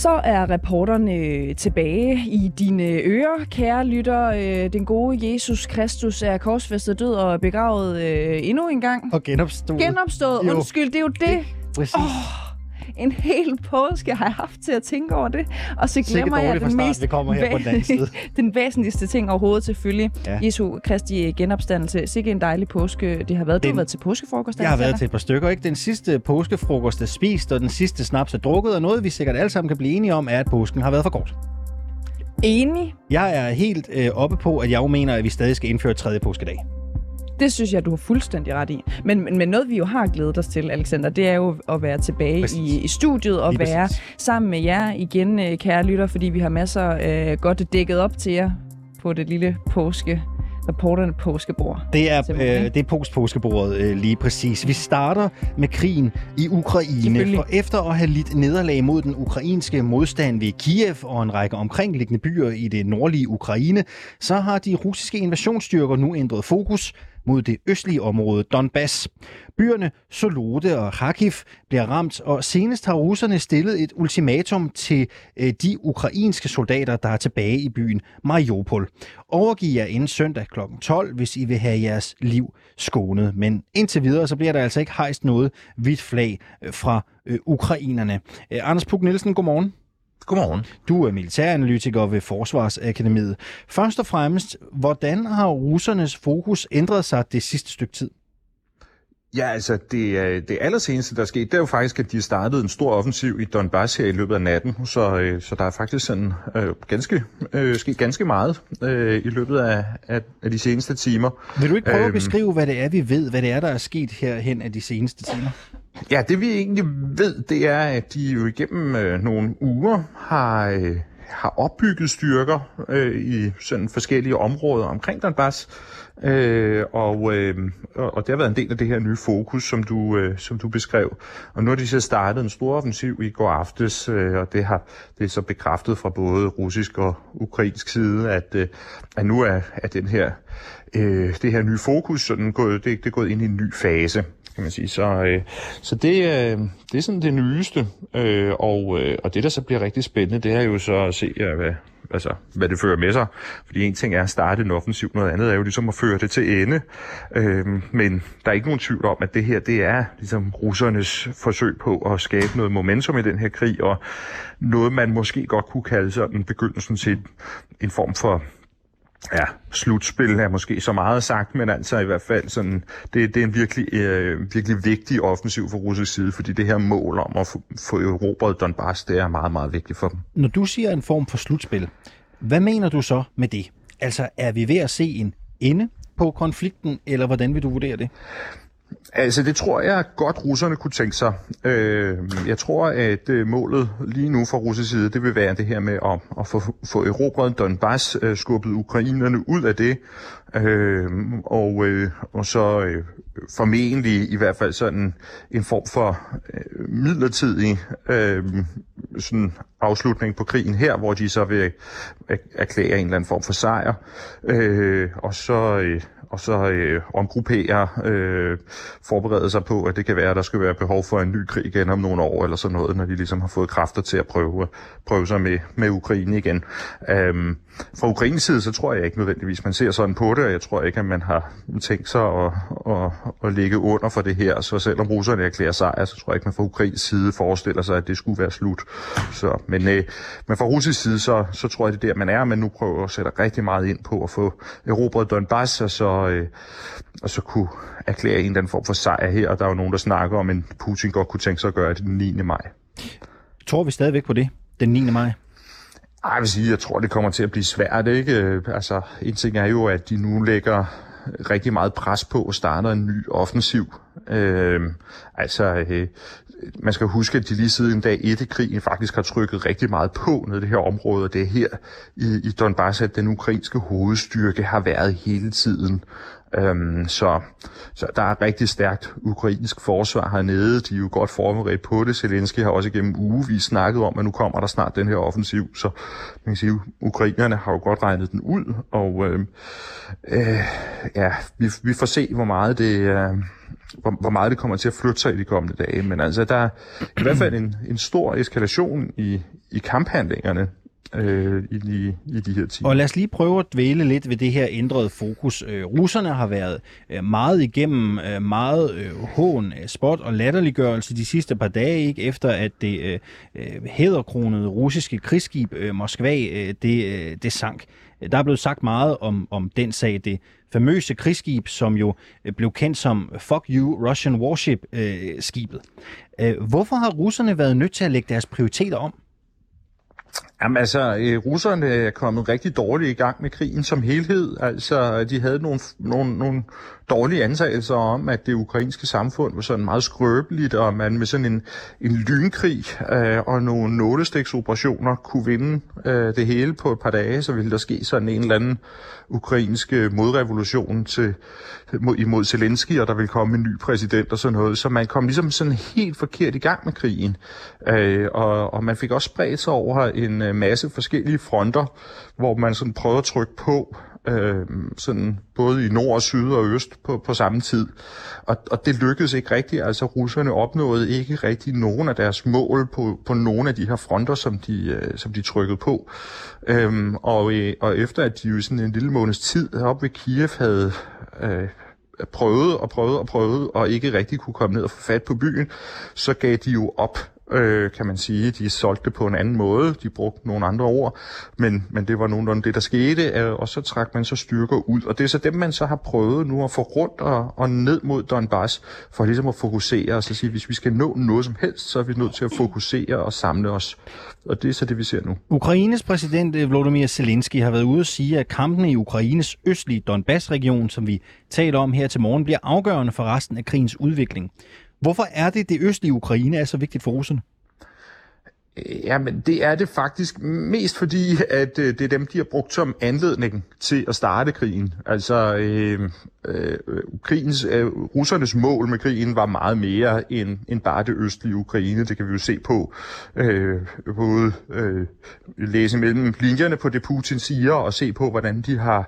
Så er reporterne tilbage i dine ører, kære lytter. Øh, den gode Jesus Kristus er korsfæstet død og begravet øh, endnu en gang. Og genopstået. Genopstået, undskyld, det er jo det. Præcis. Åh, en hel påske har jeg haft til at tænke over det. Og så glemmer jeg den start, mest vi kommer her på den side. den væsentligste ting overhovedet selvfølgelig. Ja. Jesu Kristi genopstandelse. Sikke en dejlig påske det har været. Du Den- har været til påskefrokost. Jeg har været til et par stykker, ikke? Den sidste påskefrokost er spist, og den sidste snaps er drukket, og noget, vi sikkert alle sammen kan blive enige om, er, at påsken har været for kort. Enig. Jeg er helt øh, oppe på, at jeg jo mener, at vi stadig skal indføre tredje påskedag. Det synes jeg, du har fuldstændig ret i. Men, men, men noget, vi jo har glædet os til, Alexander, det er jo at være tilbage Præcis. i, i studiet og Lige være præcis. sammen med jer igen, øh, kære lytter, fordi vi har masser øh, godt dækket op til jer på det lille påske, reporterne påskebord. Det er, øh, det er post-påskebordet øh, lige præcis. Vi starter med krigen i Ukraine, for efter at have lidt nederlag mod den ukrainske modstand ved Kiev og en række omkringliggende byer i det nordlige Ukraine, så har de russiske invasionsstyrker nu ændret fokus mod det østlige område Donbass. Byerne Solode og Kharkiv bliver ramt, og senest har russerne stillet et ultimatum til øh, de ukrainske soldater, der er tilbage i byen Mariupol. Overgiv jer inden søndag kl. 12, hvis I vil have jeres liv skånet. Men indtil videre, så bliver der altså ikke hejst noget hvidt flag øh, fra øh, ukrainerne. Anders Puk Nielsen, godmorgen. Godmorgen. Du er militæranalytiker ved Forsvarsakademiet. Først og fremmest, hvordan har russernes fokus ændret sig det sidste stykke tid? Ja, altså det, øh, det allerseneste, der er sket, det er jo faktisk, at de startede en stor offensiv i Donbass her i løbet af natten. Så, øh, så der er faktisk sådan, øh, ganske, øh, sket ganske meget øh, i løbet af, af, af de seneste timer. Vil du ikke prøve at Øhm. beskrive, hvad det er, vi ved, hvad det er, der er sket herhen af de seneste timer? Ja, det vi egentlig ved, det er, at de jo igennem øh, nogle uger har, øh, har opbygget styrker øh, i sådan forskellige områder omkring Donbass. Øh, og, øh, og det har været en del af det her nye fokus, som du, øh, som du beskrev. Og nu har de så startet en stor offensiv i går aftes, øh, og det har det er så bekræftet fra både russisk og ukrainsk side, at, øh, at nu er, er den her, øh, det her nye fokus sådan gået, det, det er gået ind i en ny fase kan man sige. Så, øh, så det, øh, det er sådan det nyeste, øh, og, øh, og det, der så bliver rigtig spændende, det er jo så at se, øh, hvad, altså, hvad det fører med sig. Fordi en ting er at starte en offensiv, noget andet er jo ligesom at føre det til ende. Øh, men der er ikke nogen tvivl om, at det her, det er ligesom russernes forsøg på at skabe noget momentum i den her krig, og noget, man måske godt kunne kalde sådan begyndelsen til en form for Ja, slutspil er måske så meget sagt, men altså i hvert fald sådan, det, det er en virkelig, øh, virkelig vigtig offensiv for russisk side, fordi det her mål om at få, få erobret Donbass, det er meget, meget vigtigt for dem. Når du siger en form for slutspil, hvad mener du så med det? Altså, er vi ved at se en ende på konflikten, eller hvordan vil du vurdere det? Altså, det tror jeg godt, russerne kunne tænke sig. Øh, jeg tror, at øh, målet lige nu fra russisk side, det vil være det her med at, at få, få erobret Donbass, øh, skubbet ukrainerne ud af det, øh, og, øh, og så øh, formentlig i hvert fald sådan en form for øh, midlertidig øh, sådan afslutning på krigen her, hvor de så vil øh, erklære en eller anden form for sejr, øh, og så... Øh, og så øh, omgruppere, øh, forberede sig på, at det kan være, at der skal være behov for en ny krig igen om nogle år, eller sådan noget, når de ligesom har fået kræfter til at prøve, prøve sig med, med Ukraine igen. Øhm, fra Ukraines side, så tror jeg ikke nødvendigvis, man ser sådan på det, og jeg tror ikke, at man har tænkt sig at, at, at ligge under for det her. Så selvom russerne erklærer sejr, så tror jeg ikke, man fra Ukraines side forestiller sig, at det skulle være slut. Så, men, øh, men fra russisk side, så, så tror jeg, det er der, man er, men nu prøver at sætte rigtig meget ind på at få erobret Donbass, og så, øh, og så kunne erklære en eller anden form for sejr her. Og der er jo nogen, der snakker om, at Putin godt kunne tænke sig at gøre det den 9. maj. Tror vi stadigvæk på det, den 9. maj? Ej, jeg vil sige, jeg tror, det kommer til at blive svært, ikke? Altså, en ting er jo, at de nu lægger rigtig meget pres på og starter en ny offensiv. Øh, altså, øh, man skal huske, at de lige siden dag 1 i krigen faktisk har trykket rigtig meget på ned i det her område, og det er her i, i Donbass, at den ukrainske hovedstyrke har været hele tiden. Øhm, så, så der er rigtig stærkt ukrainsk forsvar hernede. De er jo godt forberedt på det. Zelensky har også igennem ugevis snakket om, at nu kommer der snart den her offensiv. Så man kan sige, ukrainerne har jo godt regnet den ud. Og øh, øh, ja, vi, vi får se, hvor meget det... Øh, hvor, hvor meget det kommer til at flytte sig i de kommende dage. Men altså, der er i hvert fald en, en stor eskalation i, i kamphandlingerne øh, i, de, i de her timer. Og lad os lige prøve at dvæle lidt ved det her ændrede fokus. Øh, russerne har været øh, meget igennem øh, meget øh, hån, øh, spot og latterliggørelse de sidste par dage, ikke efter at det øh, øh, hæderkronede russiske krigsskib øh, Moskva, øh, det, øh, det sank. Der er blevet sagt meget om, om den sag. Det famøse krigsskib, som jo øh, blev kendt som Fuck You Russian Warship-skibet. Øh, øh, hvorfor har russerne været nødt til at lægge deres prioriteter om? Jamen altså, russerne er kommet rigtig dårligt i gang med krigen som helhed. Altså, de havde nogle, nogle, nogle dårlige antagelser om, at det ukrainske samfund var sådan meget skrøbeligt, og man med sådan en, en lynkrig øh, og nogle nålestiksoperationer kunne vinde øh, det hele på et par dage, så ville der ske sådan en eller anden ukrainsk modrevolution til, mod, imod Zelensky, og der ville komme en ny præsident og sådan noget. Så man kom ligesom sådan helt forkert i gang med krigen. Øh, og, og man fik også spredt sig over en øh, masse forskellige fronter, hvor man sådan prøvede at trykke på øh, sådan både i nord og syd og øst på, på samme tid. Og, og det lykkedes ikke rigtigt. Altså russerne opnåede ikke rigtig nogen af deres mål på, på nogle af de her fronter, som de, øh, som de trykkede på. Øhm, og, øh, og efter at de jo sådan en lille måneds tid op ved Kiev havde øh, prøvet og prøvet og prøvet og ikke rigtig kunne komme ned og få fat på byen, så gav de jo op øh, kan man sige. De solgte det på en anden måde, de brugte nogle andre ord, men, men det var nogenlunde det, der skete, øh, og så trak man så styrker ud. Og det er så dem, man så har prøvet nu at få rundt og, og ned mod Donbass, for ligesom at fokusere og så sige, hvis vi skal nå noget som helst, så er vi nødt til at fokusere og samle os. Og det er så det, vi ser nu. Ukraines præsident øh, Volodymyr Zelensky har været ude at sige, at kampene i Ukraines østlige Donbass-region, som vi taler om her til morgen, bliver afgørende for resten af krigens udvikling. Hvorfor er det, det østlige Ukraine er så vigtigt for russerne? Ja, men det er det faktisk mest fordi, at øh, det er dem, de har brugt som anledning til at starte krigen. Altså, øh, øh, krigens, øh, russernes mål med krigen var meget mere end, end bare det østlige Ukraine. Det kan vi jo se på øh, både øh, læse mellem linjerne på det Putin siger, og se på, hvordan de har øh,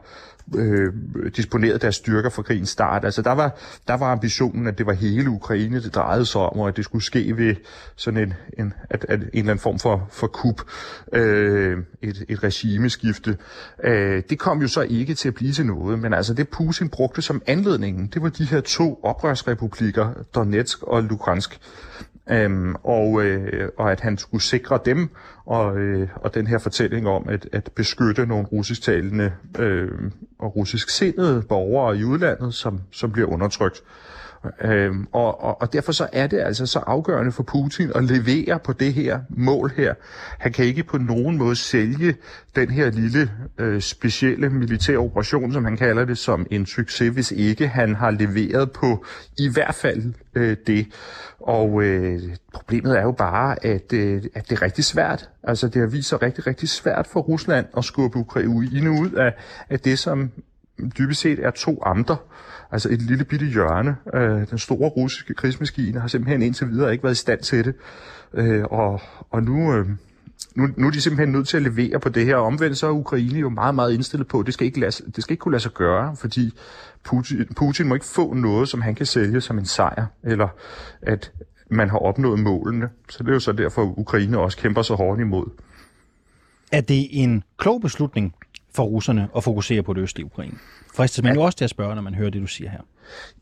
Øh, disponeret deres styrker for krigens start. Altså der var, der var ambitionen, at det var hele Ukraine, det drejede sig om, og at det skulle ske ved sådan en, en, at, at en eller anden form for, for kup, øh, et, et regimeskifte. Øh, det kom jo så ikke til at blive til noget, men altså det Putin brugte som anledningen, det var de her to oprørsrepublikker, Donetsk og Lugansk. Øhm, og, øh, og at han skulle sikre dem, og, øh, og den her fortælling om at, at beskytte nogle russisktalende øh, og russisk sindede borgere i udlandet, som, som bliver undertrykt. Øhm, og, og, og derfor så er det altså så afgørende for Putin at levere på det her mål her. Han kan ikke på nogen måde sælge den her lille øh, specielle militære operation, som han kalder det, som en succes, hvis ikke han har leveret på i hvert fald øh, det. Og øh, problemet er jo bare, at, øh, at det er rigtig svært. Altså det har vist sig rigtig, rigtig svært for Rusland at skubbe Ukraine ud af, af det, som dybest set er to amter. Altså et lille bitte hjørne. Øh, den store russiske krigsmaskine har simpelthen indtil videre ikke været i stand til det. Øh, og, og nu, øh, nu, nu er de simpelthen nødt til at levere på det her. Omvendt så er Ukraine jo meget, meget indstillet på, at det skal ikke, lade, det skal ikke kunne lade sig gøre, fordi Putin, Putin må ikke få noget, som han kan sælge som en sejr, eller at man har opnået målene. Så det er jo så derfor, at Ukraine også kæmper så hårdt imod. Er det en klog beslutning for russerne at fokusere på det østlige Ukraine? Fristes man ja. jo også til at spørge, når man hører det, du siger her.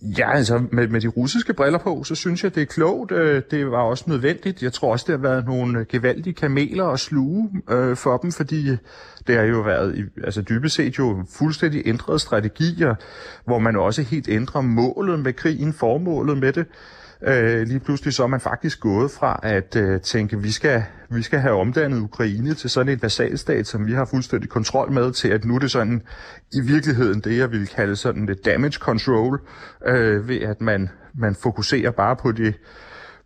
Ja, altså med, med de russiske briller på, så synes jeg, det er klogt. Øh, det var også nødvendigt. Jeg tror også, det har været nogle gevaldige kameler at sluge øh, for dem, fordi det har jo været altså dybest set jo fuldstændig ændrede strategier, hvor man også helt ændrer målet med krigen, formålet med det. Øh, lige pludselig så er man faktisk gået fra at øh, tænke, vi skal, vi skal have omdannet Ukraine til sådan et vasalstat, som vi har fuldstændig kontrol med, til at nu er det sådan i virkeligheden det, jeg vil kalde sådan det damage control, øh, ved at man, man fokuserer bare på det,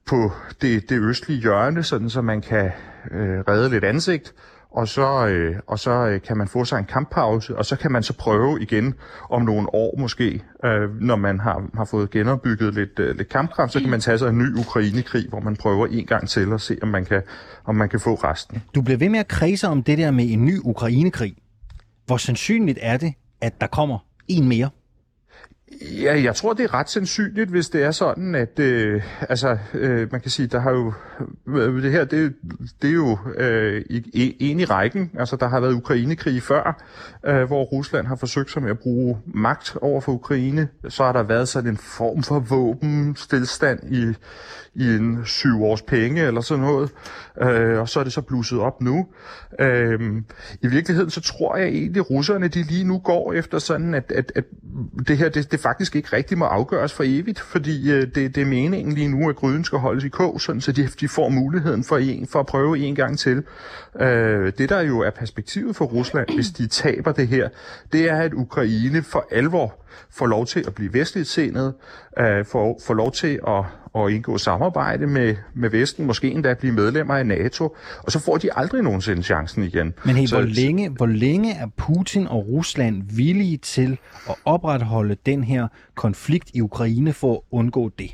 på det, det østlige hjørne, sådan så man kan øh, redde lidt ansigt, og så, øh, og så øh, kan man få sig en kamppause, og så kan man så prøve igen om nogle år måske, øh, når man har, har fået genopbygget lidt, øh, lidt kampkraft, så kan man tage sig en ny Ukraine-krig, hvor man prøver en gang til og se, om man kan, om man kan få resten. Du bliver ved med at kredse om det der med en ny Ukraine-krig. Hvor sandsynligt er det, at der kommer en mere? Ja, jeg tror, det er ret sandsynligt, hvis det er sådan, at øh, altså, øh, man kan sige, der har jo øh, det her, det, det er jo øh, en i rækken. Altså, der har været Ukrainekrig før, øh, hvor Rusland har forsøgt sig med at bruge magt over for Ukraine. Så har der været sådan en form for våbenstilstand i, i en syv års penge eller sådan noget. Øh, og så er det så blusset op nu. Øh, I virkeligheden, så tror jeg egentlig, at russerne de lige nu går efter sådan, at, at, at det her, det, det faktisk ikke rigtig må afgøres for evigt, fordi øh, det, det er meningen lige nu, at gryden skal holdes i kog, sådan, så de, de får muligheden for, en, for at prøve en gang til. Øh, det, der jo er perspektivet for Rusland, hvis de taber det her, det er, at Ukraine for alvor får lov til at blive vestligt senet, øh, får, får lov til at, at indgå samarbejde med, med Vesten, måske endda blive medlemmer af NATO, og så får de aldrig nogensinde chancen igen. Men hey, så, hvor, længe, hvor længe er Putin og Rusland villige til at opretholde den her konflikt i Ukraine for at undgå det?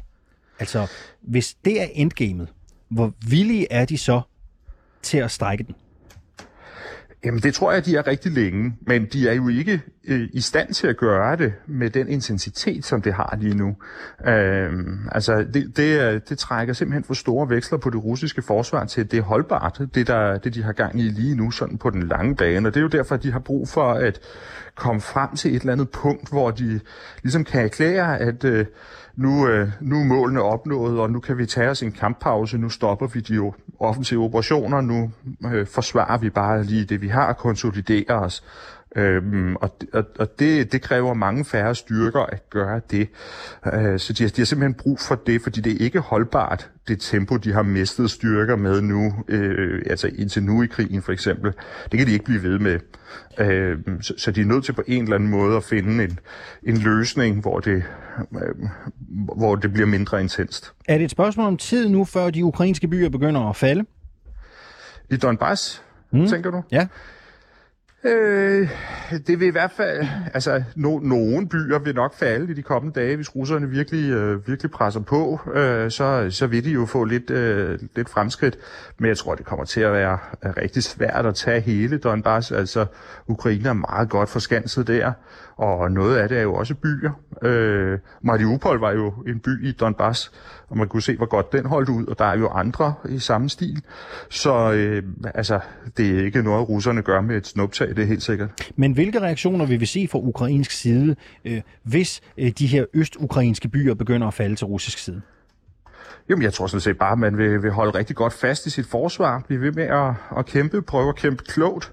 Altså, hvis det er endgamet, hvor villige er de så til at strække den? Jamen det tror jeg, de er rigtig længe, men de er jo ikke øh, i stand til at gøre det med den intensitet, som det har lige nu. Øh, altså det, det, det trækker simpelthen for store veksler på det russiske forsvar til, at det er holdbart, det, der, det de har gang i lige nu, sådan på den lange bane. Og det er jo derfor, at de har brug for at komme frem til et eller andet punkt, hvor de ligesom kan erklære, at øh, nu, øh, nu er målene opnået, og nu kan vi tage os en kamppause, nu stopper vi de offensive operationer, nu øh, forsvarer vi bare lige det, vi har, og konsoliderer os. Øhm, og og, og det, det kræver mange færre styrker at gøre det. Øh, så de, de har simpelthen brug for det, fordi det er ikke holdbart, det tempo, de har mistet styrker med nu, øh, altså indtil nu i krigen for eksempel. Det kan de ikke blive ved med. Øh, så, så de er nødt til på en eller anden måde at finde en, en løsning, hvor det, øh, hvor det bliver mindre intenst. Er det et spørgsmål om tid nu, før de ukrainske byer begynder at falde? I Donbass, mm. tænker du? Ja. Øh, det vil i hvert fald, altså no, nogle byer vil nok falde i de kommende dage, hvis russerne virkelig, øh, virkelig presser på, øh, så, så vil de jo få lidt, øh, lidt fremskridt. Men jeg tror, det kommer til at være rigtig svært at tage hele Donbass. Altså, Ukraine er meget godt forskanset der, og noget af det er jo også byer. Øh, Mariupol var jo en by i Donbass, og man kunne se, hvor godt den holdt ud, og der er jo andre i samme stil. Så øh, altså, det er ikke noget, russerne gør med et snuptag, det er helt sikkert. Men hvilke reaktioner vil vi se fra ukrainsk side, øh, hvis øh, de her østukrainske byer begynder at falde til russisk side? Jamen, jeg tror sådan set bare, at man vil, vil holde rigtig godt fast i sit forsvar, blive ved med at, at kæmpe, prøve at kæmpe klogt.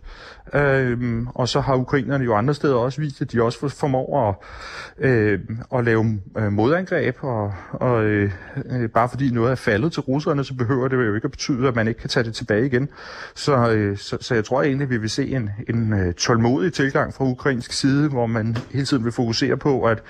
Øhm, og så har ukrainerne jo andre steder også vist, at de også formår at, øh, at lave øh, modangreb, og, og øh, øh, bare fordi noget er faldet til russerne, så behøver det jo ikke at betyde, at man ikke kan tage det tilbage igen. Så, øh, så, så jeg tror egentlig, at vi vil se en, en øh, tålmodig tilgang fra ukrainsk side, hvor man hele tiden vil fokusere på, at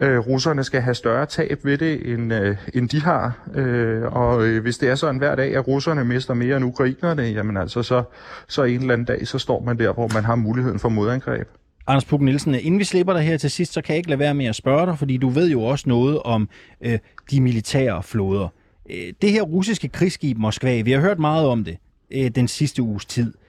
øh, russerne skal have større tab ved det, end, øh, end de har. Øh, og øh, hvis det er sådan hver dag, at russerne mister mere end ukrainerne, jamen altså, så, så en eller anden dag, så står man der, hvor man har muligheden for modangreb. Anders Puk Nielsen, inden vi slipper dig her til sidst, så kan jeg ikke lade være med at spørge dig, fordi du ved jo også noget om øh, de militære floder. Øh, det her russiske krigsskib Moskva, vi har hørt meget om det øh, den sidste uges tid. Øh,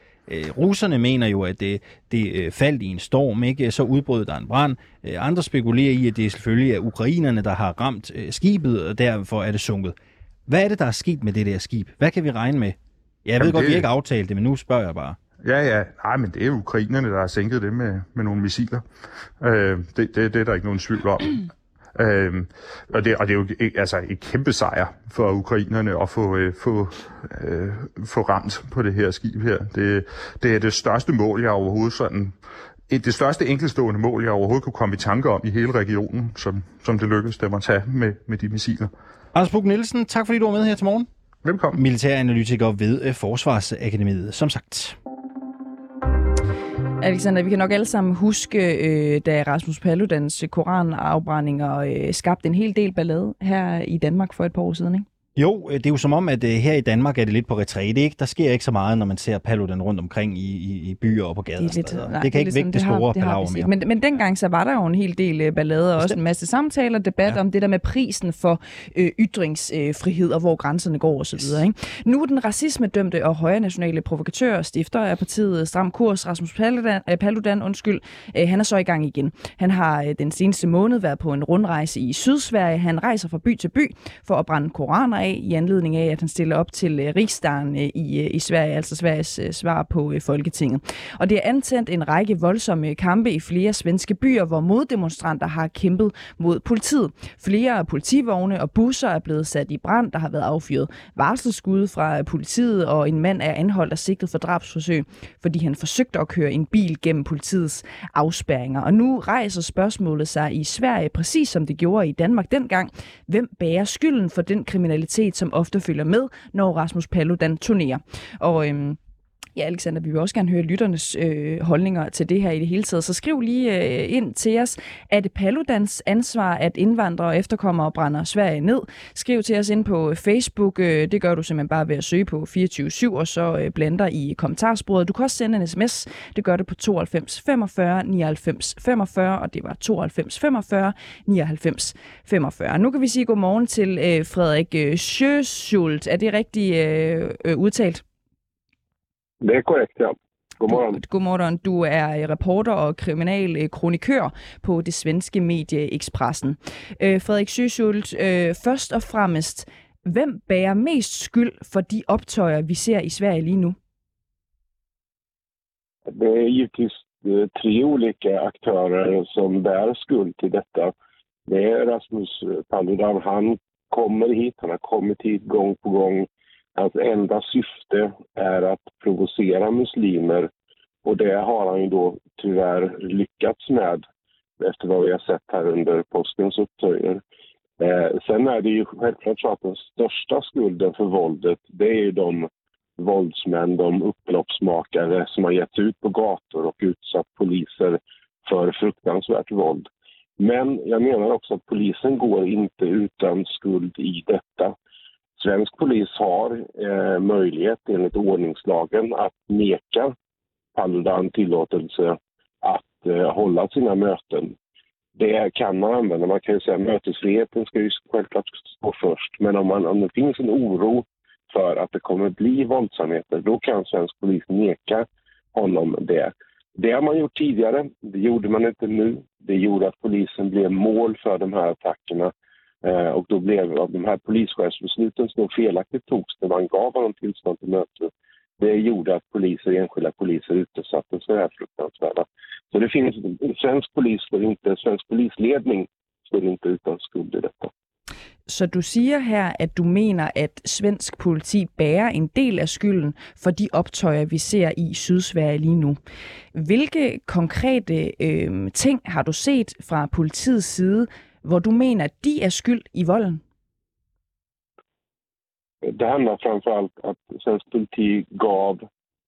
russerne mener jo, at det, det øh, faldt i en storm, ikke? så udbrød der en brand. Øh, andre spekulerer i, at det selvfølgelig er ukrainerne, der har ramt øh, skibet, og derfor er det sunket. Hvad er det, der er sket med det der skib? Hvad kan vi regne med? Jeg Jamen ved godt, det... vi ikke aftalt det, men nu spørger jeg bare. Ja, ja. Nej, men det er ukrainerne, der har sænket det med, med nogle missiler. Øh, det, det, det er der ikke nogen tvivl om. Øhm, og, det, og det er jo altså et kæmpe sejr for ukrainerne at få, øh, få, øh, få ramt på det her skib her. Det, det er det største mål, jeg overhovedet sådan det største enkelstående mål, jeg overhovedet kunne komme i tanke om i hele regionen, som, som det lykkedes dem at tage med, med de missiler. Anders Buk Nielsen, tak fordi du var med her til morgen. Velkommen. Militæranalytiker ved øh, Forsvarsakademiet, som sagt. Alexander, vi kan nok alle sammen huske, øh, da Rasmus Paludans koranafbrændinger øh, skabte en hel del ballade her i Danmark for et par år siden, ikke? Jo, det er jo som om, at uh, her i Danmark er det lidt på retræte, ikke? Der sker ikke så meget, når man ser Paludan rundt omkring i, i, i byer og på gader. Det, er lidt, nej, det kan ikke vække det store det har, det mere. Men, men dengang så var der jo en hel del uh, ballade og også en masse samtaler, debat ja. om det der med prisen for uh, ytringsfrihed og hvor grænserne går osv. Ikke? Nu er den racismedømte og højre nationale provokatør stifter af partiet Stram Kurs, Rasmus Paludan, uh, Paludan undskyld, uh, han er så i gang igen. Han har uh, den seneste måned været på en rundrejse i Sydsverige. Han rejser fra by til by for at brænde koraner af i anledning af, at han stiller op til uh, rigsdagen øh, i, øh, i Sverige, altså Sveriges svar på Folketinget. Og det er antændt en række voldsomme kampe i flere svenske byer, hvor moddemonstranter har kæmpet mod politiet. Flere politivogne og busser er blevet sat i brand. Der har været affyret varselsskud fra politiet, og en mand er anholdt og sigtet for drabsforsøg, fordi han forsøgte at køre en bil gennem politiets afspærringer. Og nu rejser spørgsmålet sig i Sverige, præcis som det gjorde i Danmark dengang. Hvem bærer skylden for den kriminalitet, som ofte følger med, når Rasmus Paludan turnerer? Og øhm, Ja, Alexander, vi vil også gerne høre lytternes øh, holdninger til det her i det hele taget. Så skriv lige øh, ind til os. Er det Paludans ansvar, at indvandrere og efterkommere brænder Sverige ned? Skriv til os ind på øh, Facebook. Øh, det gør du simpelthen bare ved at søge på 24-7, og så øh, blander i kommentarsporet. Du kan også sende en sms. Det gør du på 92 45 99 45, og det var 92 45 99 45. Nu kan vi sige godmorgen til øh, Frederik øh, Sjøsult. Er det rigtigt øh, øh, udtalt? Det er korrekt, ja. Godmorgen. Godmorgen. Du er reporter og kriminalkronikør på det svenske medie Expressen. Øh, Frederik Søsult, øh, først og fremmest, hvem bærer mest skyld for de optøjer, vi ser i Sverige lige nu? Det är givetvis tre olika aktörer som bär skuld till detta. Det är Rasmus Paludan. Han kommer hit, han har kommit hit gång på gång Hans enda syfte är att provocera muslimer och det har han ju då tyvärr lyckats med efter vad vi har sett här under påskens upptöjer. Eh, sen är det ju självklart så att den största skulden för våldet det är ju de våldsmän, de upploppsmakare som har gett ut på gator och utsatt poliser för fruktansvärt våld. Men jag menar också att polisen går inte utan skuld i detta. Svensk polis har eh, möjlighet enligt ordningslagen att neka Paludan tillåtelse att eh, hålla sina möten. Det kan man använda. Man kan ju säga att mötesfriheten ska ju självklart stå först. Men om, man, om det finns en oro för att det kommer bli våldsamheter, då kan svensk polis neka honom det. Det har man gjort tidigare. Det gjorde man inte nu. Det gjorde att polisen blev mål för de här attackerna. Eh, och då blev av de här polischefsbesluten som felaktigt togs när man gav honom tillstånd till mötet, det gjorde att poliser, enskilda poliser utsattes för det här fruktansvärda. Så det finns, svensk polis står inte, svensk polisledning står inte utan skuld i detta. Så du siger her, at du mener, at svensk politi bærer en del af skylden for de optøjer, vi ser i Sydsverige lige nu. Hvilke konkrete øh, ting har du set fra politiets side, hvor du mener, at de er skyld i volden? Det handlar framförallt att svensk politi gav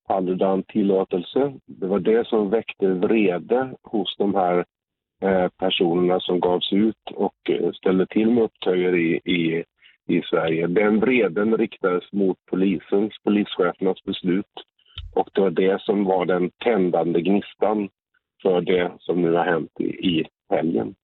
Paludan tillåtelse. Det var det som väckte vrede hos de här eh, personerna som gavs ut och eh, ställde till med upptöjer i, i, i Sverige. Den vreden riktades mot polisens, polischefernas beslut och det var det som var den tändande gnistan för det som nu har hänt i, i helgen.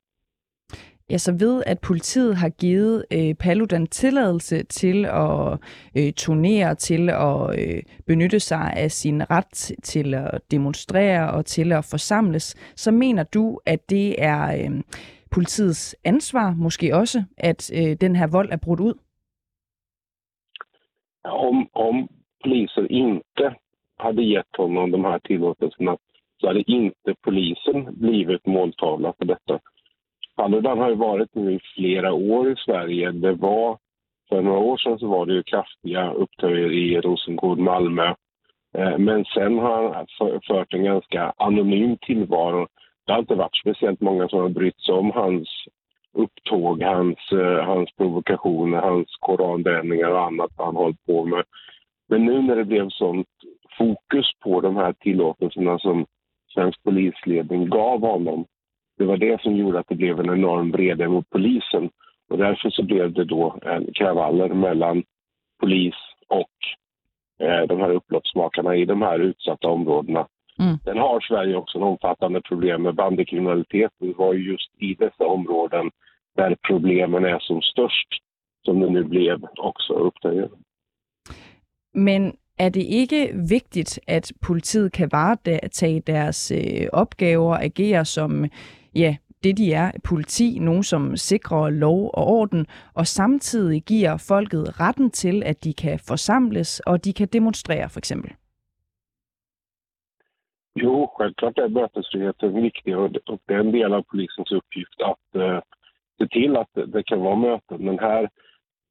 Ja, så ved, at politiet har givet øh, Paludan tilladelse til at øh, turnere, til at øh, benytte sig af sin ret til at demonstrere og til at forsamles, så mener du, at det er øh, politiets ansvar måske også, at øh, den her vold er brudt ud? Om, om polisen ikke hade gett honom de här tillåtelserna så hade inte polisen blivit måltavla för detta. Paludan har ju varit nu i flera år i Sverige. Det var, för några år sedan så var det ju kraftiga upptöjer i Rosengård, Malmö. Eh, men sen har han fört en ganska anonym tillvaro. Det har inte varit speciellt många som har brytt sig om hans upptåg, hans, eh, hans provokationer, hans koranbränningar och annat han hållit på med. Men nu när det blev sånt fokus på de här tillåtelserna som svensk polisledning gav honom det var det som gjorde att det blev en enorm vrede mot polisen. Och därför så blev det då en kravaller mellan polis och eh, de här upploppsmakarna i de här utsatta områdena. Mm. Sen har Sverige också en omfattande problem med bandekriminalitet. Det var ju just i dessa områden där problemen är som störst som det nu blev også opdaget. Men er det ikke vigtigt, at politiet kan varetage deres øh, opgaver og agere som ja, det, de er, politi, nogen som sikrer lov og orden, og samtidig giver folket retten til, at de kan forsamles, og de kan demonstrere for eksempel? Jo, självklart är mötesfriheten viktig och det är en del av polisens uppgift att uh, se till att det kan vara möten. Men här,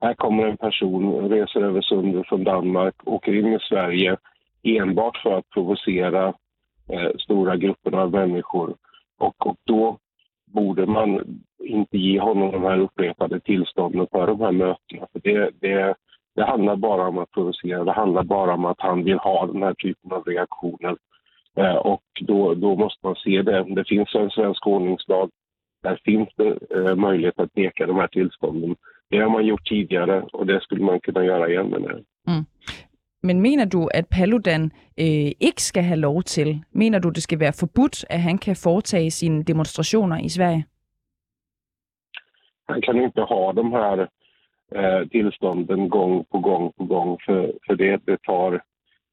här kommer en person, reser över sundet från Danmark, åker in i Sverige enbart för att provocera eh, stora grupper av människor. Och, och då borde man inte ge honom de här upprepade tillstånden för de här mötena. För det, det, det handlar bara om att provocera, det handlar bara om att han vill ha den här typen av reaktioner. Eh, och då, då måste man se det. Det finns en svensk ordningslag där finns det eh, möjlighet att neka de här tillstånden. Det har man gjort tidigare och det skulle man kunna göra igen. Mm. Men mener du, at Paludan øh, ikke skal have lov til? Mener du, det skal være forbudt, at han kan foretage sine demonstrationer i Sverige? Han kan inte ha de här eh, øh, tillstånden gång på gång på gång för, för det, det tar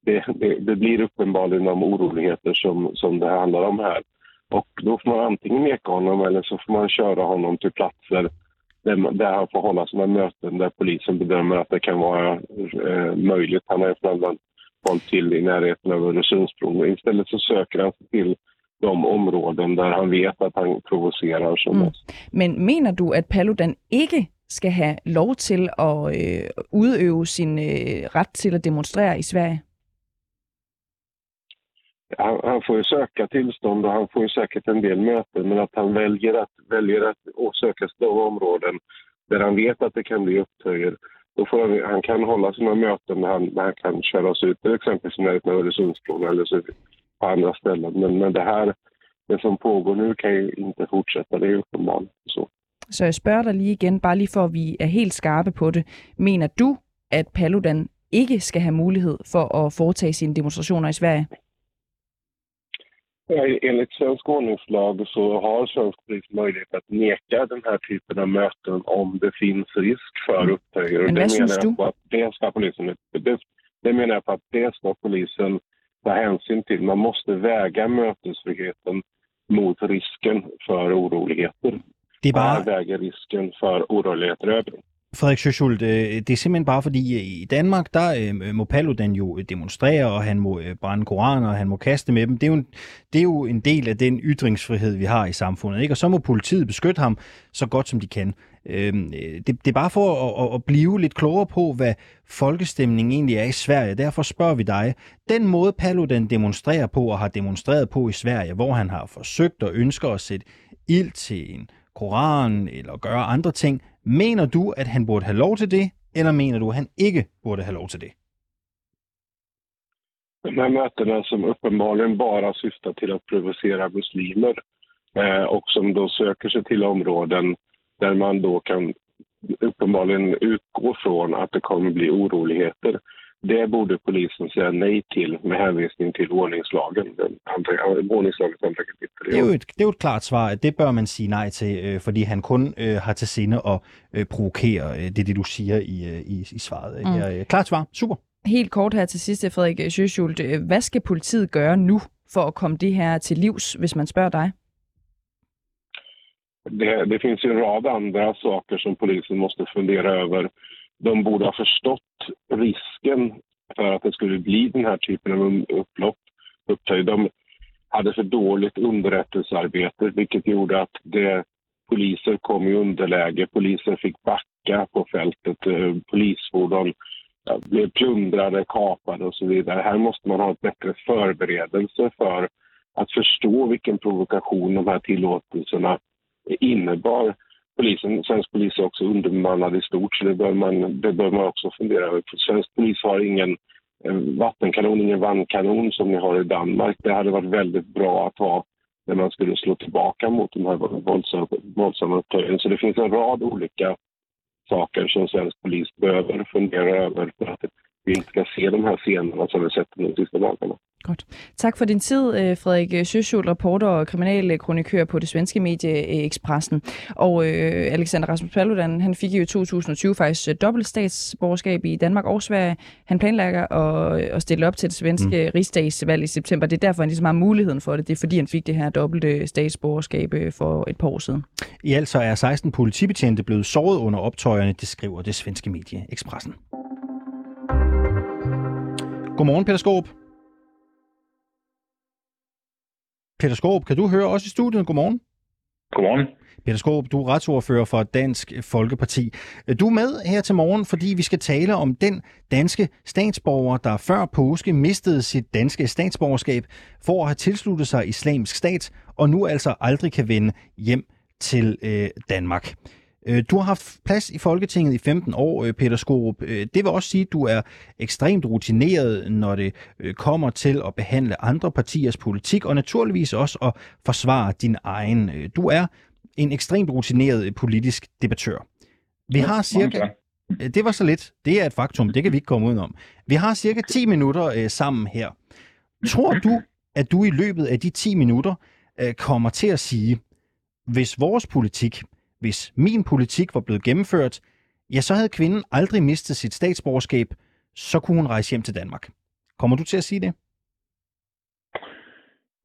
det, det, det blir uppenbarligen de oroligheter som, som det handlar om här. Och då får man antingen neka honom eller så får man köra honom till platser där, där han får hålla sina möten där polisen bedömer att det kan vara eh, möjligt. Han har ju annat hållit till i närheten av Öresundsbron. Istället så söker han sig till de områden där han vet att han provocerar som mm. mest. Men mener du, at Paludan ikke skal have lov til at øh, udøve sin øh, ret til at demonstrere i Sverige? Han, han, får ju söka tillstånd och han får ju säkert en del möten men att han väljer att, väljer att söka sig de områden där han vet att det kan bli upptöjer. Då får han, han kan hålla sina möten när han, när han kan köras ut till exempel i närheten av Öresundsbron eller så på andra ställen. Men, men det här, det som pågår nu kan ju inte fortsätta, det är uppenbart så. Så jeg spørger dig lige igen, bare lige for at vi er helt skarpe på det. Mener du, at Paludan ikke skal have mulighed for at foretage sine demonstrationer i Sverige? Enligt svensk ordningslag så har svensk polis möjlighet att neka den här typen av möten om det finns risk för mm. upptöjer. Men vad syns du? Att det, ska polisen, det, det menar jag på att det ska polisen ta hänsyn till. Man måste väga mötesfriheten mot risken för oroligheter. Det är bara... väga risken för oroligheter över. Frederik Sjøschult, øh, det er simpelthen bare fordi, øh, i Danmark, der øh, må Paludan jo demonstrere, og han må brænde koraner, og han må kaste med dem. Det er, jo en, det er jo en del af den ytringsfrihed, vi har i samfundet. Ikke? Og så må politiet beskytte ham så godt, som de kan. Øhm, det, det er bare for at, at blive lidt klogere på, hvad folkestemningen egentlig er i Sverige. Derfor spørger vi dig, den måde Paludan demonstrerer på og har demonstreret på i Sverige, hvor han har forsøgt og ønsker at sætte ild til en koran eller gøre andre ting, Mener du, at han burde have lov til det, eller mener du, at han ikke burde have lov til det? De här mötena som uppenbarligen bara syftar till att provocera muslimer eh, och som då söker sig till områden där man då kan uppenbarligen utgå från att det kommer bli oroligheter. Det borde polisen säga nej till med hänvisning till ordningslagen, ordningslagens andra kapitel. Det er, jo et, det er jo et klart svar, at det bør man sige nej til, øh, fordi han kun øh, har til sinde at øh, provokere. Øh, det er det, du siger i, øh, i, i svaret. Mm. Ja, klart svar. Super. Helt kort her til sidst, Frederik Sjøschult. Hvad skal politiet gøre nu for at komme det her til livs, hvis man spørger dig? Det, det finns ju en rad andra saker som polisen måste fundera över de borde ha förstått risken för att det skulle bli den här typen av upplopp. De hade för dåligt underrättelsearbete vilket gjorde att det, poliser kom i underläge. Poliser fick backa på fältet. Eh, polisfordon blev plundrade, kapade och så vidare. Här måste man ha ett bättre förberedelse för att förstå vilken provokation de här tillåtelserna innebar polisen, svensk polis är också underbemannad i stort så det bör man, det bör man också fundera över. Svensk polis har ingen eh, vattenkanon, ingen vannkanon som ni har i Danmark. Det hade varit väldigt bra att ha när man skulle slå tillbaka mot de här våldsamma, våldsamma upptöjen. Så det finns en rad olika saker som svensk polis behöver fundera över för att vi inte ska se de här scenerna som vi sett de sista dagarna. Godt. Tak for din tid, øh, Frederik Søschul, reporter og kriminalkronikør på det svenske medie Expressen. Og øh, Alexander Rasmus Paludan, han fik jo i 2020 faktisk øh, dobbelt statsborgerskab i Danmark og Sverige. Han planlægger at, at stille op til det svenske mm. rigsdagsvalg i september. Det er derfor, han ligesom har muligheden for det. Det er fordi, han fik det her dobbelte statsborgerskab for et par år siden. I alt så er 16 politibetjente blevet såret under optøjerne, det skriver det svenske medie Expressen. Godmorgen, Peter Skåb. Peter Skåb, kan du høre os i studiet? Godmorgen. Godmorgen. Peter Skåb, du er retsordfører for Dansk Folkeparti. Du er med her til morgen, fordi vi skal tale om den danske statsborger, der før påske mistede sit danske statsborgerskab for at have tilsluttet sig islamisk stat, og nu altså aldrig kan vende hjem til øh, Danmark. Øh, du har haft plads i Folketinget i 15 år, øh, Peter Skorup. Øh, det vil også sige, at du er ekstremt rutineret, når det kommer til at behandle andre partiers politik, og naturligvis også at forsvare din egen. Du er en ekstremt rutineret politisk debattør. Vi har cirka... Det var så lidt. Det er et faktum. Det kan vi ikke komme udenom. Vi har cirka 10 minutter sammen her. Tror du, at du i løbet af de 10 minutter kommer til at sige, hvis vores politik hvis min politik var blevet gennemført, ja, så havde kvinden aldrig mistet sit statsborgerskab, så kunne hun rejse hjem til Danmark. Kommer du til at sige det?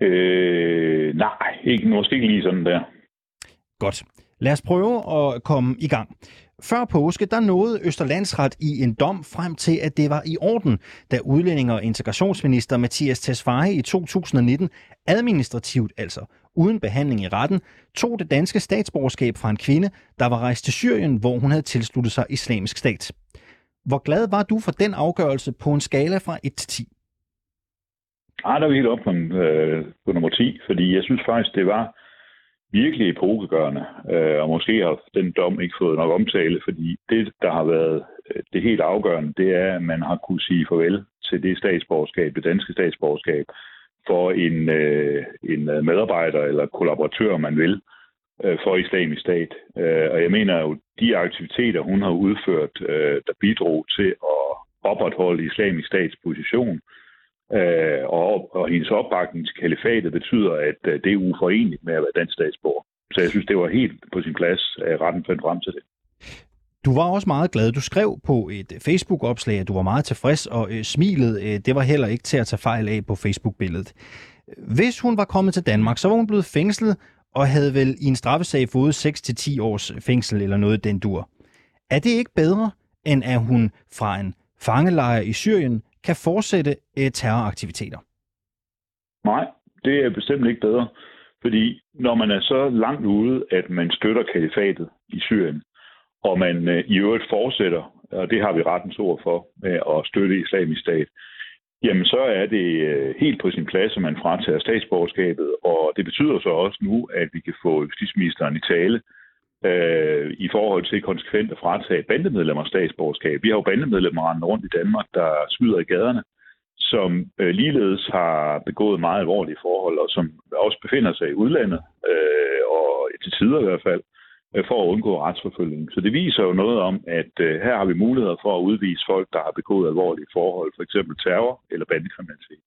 Øh, nej, ikke, måske ikke lige sådan der. Godt. Lad os prøve at komme i gang. Før påske, der nåede Østerlandsret i en dom frem til, at det var i orden, da udlænding og integrationsminister Mathias Tesfaye i 2019 administrativt altså uden behandling i retten, tog det danske statsborgerskab fra en kvinde, der var rejst til Syrien, hvor hun havde tilsluttet sig islamisk stat. Hvor glad var du for den afgørelse på en skala fra 1 til 10? Ej, der er vi helt op på, øh, på nummer 10, fordi jeg synes faktisk, det var virkelig epokegørende, øh, og måske har den dom ikke fået nok omtale, fordi det, der har været øh, det helt afgørende, det er, at man har kunne sige farvel til det statsborgerskab, det danske statsborgerskab, for en, øh, en øh, medarbejder eller kollaboratør, man vil, øh, for islamisk stat. Øh, og jeg mener jo, de aktiviteter, hun har udført, øh, der bidrog til at opretholde islamisk stats position, øh, og, og hendes opbakning til kalifatet betyder, at øh, det er uforeneligt med at være dansk statsborger. Så jeg synes, det var helt på sin plads, at retten fandt frem til det. Du var også meget glad. Du skrev på et øh, Facebook-opslag, at du var meget tilfreds, og øh, smilet, øh, det var heller ikke til at tage fejl af på Facebook-billedet. Hvis hun var kommet til Danmark, så var hun blevet fængslet, og havde vel i en straffesag fået 6-10 års øh, fængsel eller noget den dur. Er det ikke bedre, end at hun fra en fangelejr i Syrien kan fortsætte øh, terroraktiviteter? Nej, det er bestemt ikke bedre. Fordi når man er så langt ude, at man støtter kalifatet i Syrien, og man øh, i øvrigt fortsætter, og det har vi rettens ord for, med at støtte islamisk stat, jamen så er det øh, helt på sin plads, at man fratager statsborgerskabet, og det betyder så også nu, at vi kan få justitsministeren i tale øh, i forhold til konsekvent at fratage bandemedlemmer statsborgerskab. Vi har jo bandemedlemmer rundt rundt i Danmark, der skyder i gaderne, som øh, ligeledes har begået meget alvorlige forhold, og som også befinder sig i udlandet, øh, og til tider i hvert fald, Øh, for at undgå retsforfølgning. Så det viser jo noget om, at øh, her har vi muligheder for at udvise folk, der har begået alvorlige forhold, f.eks. terror eller bandekriminalitet.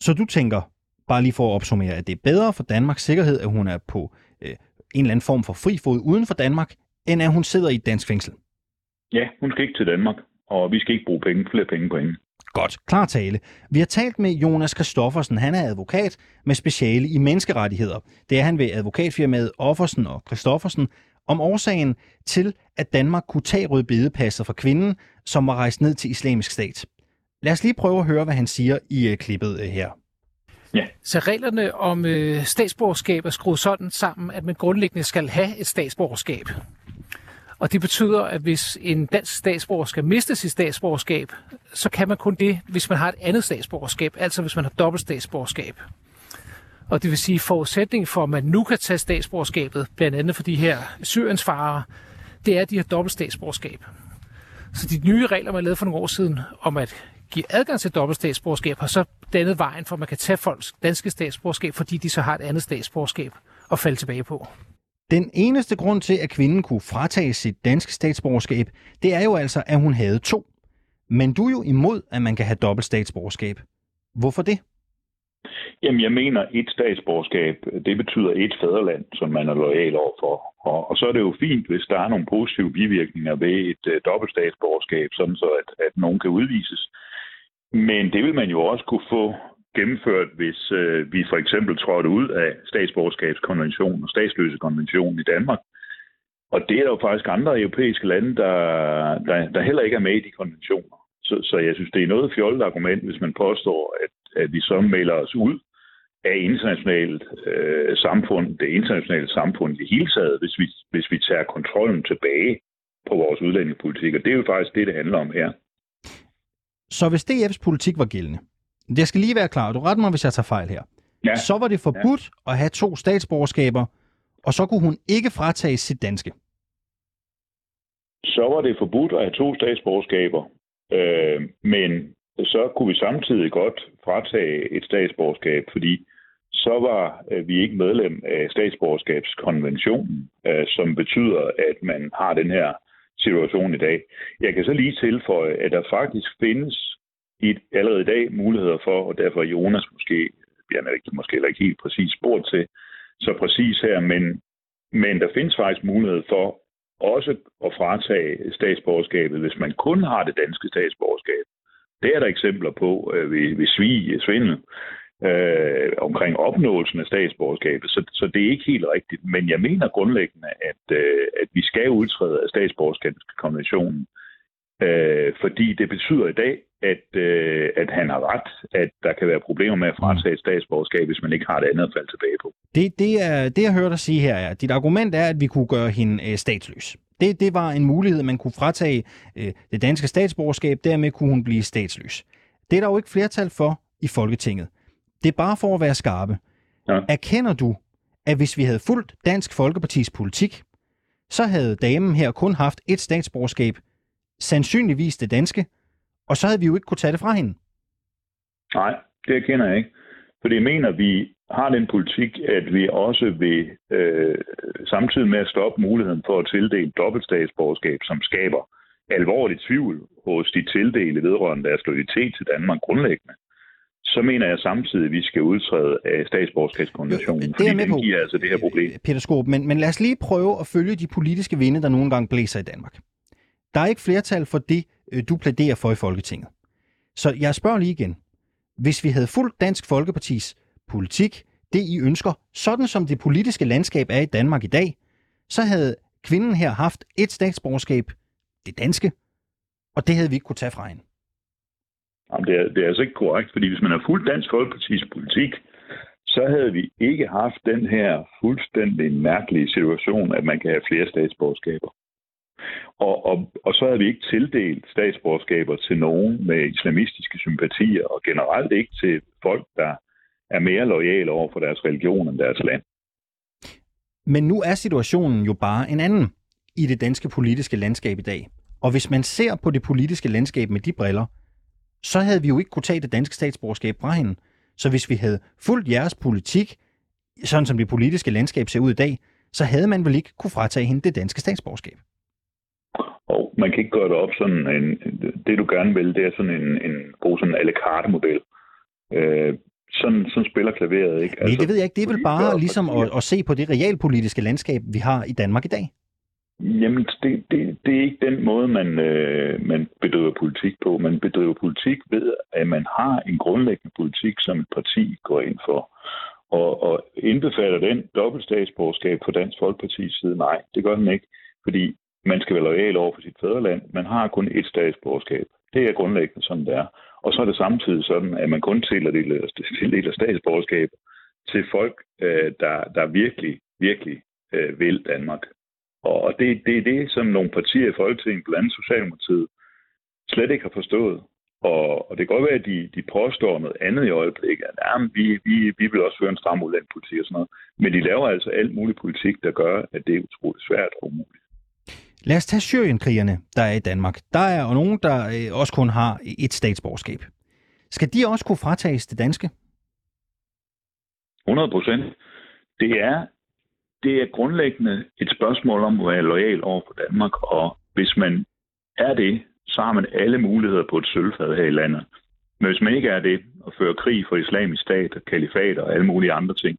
Så du tænker, bare lige for at opsummere, at det er bedre for Danmarks sikkerhed, at hun er på øh, en eller anden form for fri fod uden for Danmark, end at hun sidder i et dansk fængsel? Ja, hun skal ikke til Danmark, og vi skal ikke bruge penge, flere penge på hende. Godt, klar tale. Vi har talt med Jonas Kristoffersen. Han er advokat med speciale i menneskerettigheder. Det er han ved advokatfirmaet Offersen og Kristoffersen om årsagen til, at Danmark kunne tage rødbedepasset fra kvinden, som var rejst ned til islamisk stat. Lad os lige prøve at høre, hvad han siger i øh, klippet øh, her. Ja. Så reglerne om øh, statsborgerskab er skruet sådan sammen, at man grundlæggende skal have et statsborgerskab. Og det betyder, at hvis en dansk statsborger skal miste sit statsborgerskab, så kan man kun det, hvis man har et andet statsborgerskab, altså hvis man har dobbelt statsborgerskab. Og det vil sige, forudsætningen for, at man nu kan tage statsborgerskabet, blandt andet for de her Syriens farer, det er, at de har dobbelt statsborgerskab. Så de nye regler, man lavede for nogle år siden, om at give adgang til dobbelt statsborgerskab, har så dannet vejen for, at man kan tage folks danske statsborgerskab, fordi de så har et andet statsborgerskab at falde tilbage på. Den eneste grund til, at kvinden kunne fratage sit danske statsborgerskab, det er jo altså, at hun havde to. Men du er jo imod, at man kan have dobbelt statsborgerskab. Hvorfor det? Jamen, jeg mener, et statsborgerskab, det betyder et fædreland, som man er lojal overfor. Og, og så er det jo fint, hvis der er nogle positive bivirkninger ved et uh, dobbelt statsborgerskab, sådan så at, at nogen kan udvises. Men det vil man jo også kunne få gennemført, hvis øh, vi for eksempel trådte ud af statsborgerskabskonventionen og statsløsekonventionen i Danmark. Og det er der jo faktisk andre europæiske lande, der, der, der heller ikke er med i de konventioner. Så, så jeg synes, det er noget fjollet argument, hvis man påstår, at at vi så melder os ud af internationalt øh, samfund, det internationale samfund i hele taget, hvis vi, hvis vi tager kontrollen tilbage på vores udlændingepolitik. Og det er jo faktisk det, det handler om her. Så hvis DF's politik var gældende, det skal lige være klar, du retter mig, hvis jeg tager fejl her, ja. så var det forbudt ja. at have to statsborgerskaber, og så kunne hun ikke fratage sit danske. Så var det forbudt at have to statsborgerskaber, øh, men så kunne vi samtidig godt fratage et statsborgerskab, fordi så var øh, vi ikke medlem af statsborgerskabskonventionen, øh, som betyder, at man har den her situation i dag. Jeg kan så lige tilføje, at der faktisk findes i, allerede i dag muligheder for, og derfor Jonas måske, jeg er ikke, måske heller ikke helt præcis spurgt til, så præcis her, men, men der findes faktisk mulighed for også at fratage statsborgerskabet, hvis man kun har det danske statsborgerskab. Det er der eksempler på øh, ved, ved svig, svindel, øh, omkring opnåelsen af statsborgerskabet. Så, så det er ikke helt rigtigt. Men jeg mener grundlæggende, at, øh, at vi skal udtræde af statsborgerskabskonventionen, øh, fordi det betyder i dag, at, øh, at han har ret, at der kan være problemer med at fratage et statsborgerskab, hvis man ikke har det andet at falde tilbage på. Det, det, er, det jeg hører dig sige her er, dit argument er, at vi kunne gøre hende øh, statsløs. Det, det var en mulighed, man kunne fratage øh, det danske statsborgerskab, dermed kunne hun blive statsløs. Det er der jo ikke flertal for i Folketinget. Det er bare for at være skarpe. Ja. Erkender du, at hvis vi havde fulgt Dansk Folkepartis politik, så havde damen her kun haft et statsborgerskab, sandsynligvis det danske, og så havde vi jo ikke kunne tage det fra hende. Nej, det erkender jeg ikke. Fordi jeg mener, vi har den politik, at vi også vil øh, samtidig med at stoppe muligheden for at tildele dobbeltstatsborgerskab, som skaber alvorlig tvivl hos de tildelte vedrørende deres loyalitet til Danmark grundlæggende, så mener jeg samtidig, at vi skal udtræde af statsborgerskabskonventionen, fordi den på. giver altså det her problem. Peter Skåb, men, men lad os lige prøve at følge de politiske vinde, der nogle gange blæser i Danmark. Der er ikke flertal for det, øh, du plæderer for i Folketinget. Så jeg spørger lige igen. Hvis vi havde fuldt Dansk Folkepartis politik, det I ønsker, sådan som det politiske landskab er i Danmark i dag, så havde kvinden her haft et statsborgerskab, det danske, og det havde vi ikke kunne tage fra hende. Jamen, det, er, det er altså ikke korrekt, fordi hvis man har fuldt Dansk Folkepartis politik, så havde vi ikke haft den her fuldstændig mærkelige situation, at man kan have flere statsborgerskaber. Og, og, og så havde vi ikke tildelt statsborgerskaber til nogen med islamistiske sympatier, og generelt ikke til folk, der er mere lojale over for deres religion end deres land. Men nu er situationen jo bare en anden i det danske politiske landskab i dag. Og hvis man ser på det politiske landskab med de briller, så havde vi jo ikke kunne tage det danske statsborgerskab fra hende. Så hvis vi havde fulgt jeres politik, sådan som det politiske landskab ser ud i dag, så havde man vel ikke kunne fratage hende det danske statsborgerskab. Man kan ikke gøre det op sådan en, det du gerne vil, det er sådan en, en god sådan la carte model. Øh, sådan, sådan spiller klaveret ikke. Nej, altså, det ved jeg ikke. Det er vel bare ligesom at, at se på det realpolitiske landskab, vi har i Danmark i dag? Jamen, det, det, det er ikke den måde, man, øh, man bedriver politik på. Man bedriver politik ved, at man har en grundlæggende politik, som et parti går ind for. Og, og indbefatter den dobbeltstatsborgerskab på Dansk Folkeparti's side? Nej, det gør den ikke. Fordi man skal være lojal over for sit fædreland. Man har kun et statsborgerskab. Det er grundlæggende, sådan det er. Og så er det samtidig sådan, at man kun tildeler, tildeler statsborgerskab til folk, øh, der, der virkelig, virkelig øh, vil Danmark. Og det, det er det, som nogle partier i Folketinget, blandt andet Socialdemokratiet, slet ikke har forstået. Og, og det kan godt være, at de, de påstår noget andet i øjeblikket. At jamen, vi, vi, vi vil også føre en stram udlandspolitik og sådan noget. Men de laver altså alt mulig politik, der gør, at det er utroligt svært og umuligt. Lad os tage Syrienkrigerne, der er i Danmark. Der er jo nogen, der øh, også kun har et statsborgerskab. Skal de også kunne fratages det danske? 100 procent. Det er det er grundlæggende et spørgsmål om at være lojal over for Danmark, og hvis man er det, så har man alle muligheder på et sølvfad her i landet. Men hvis man ikke er det, og fører krig for islamisk stat, kalifat og alle mulige andre ting,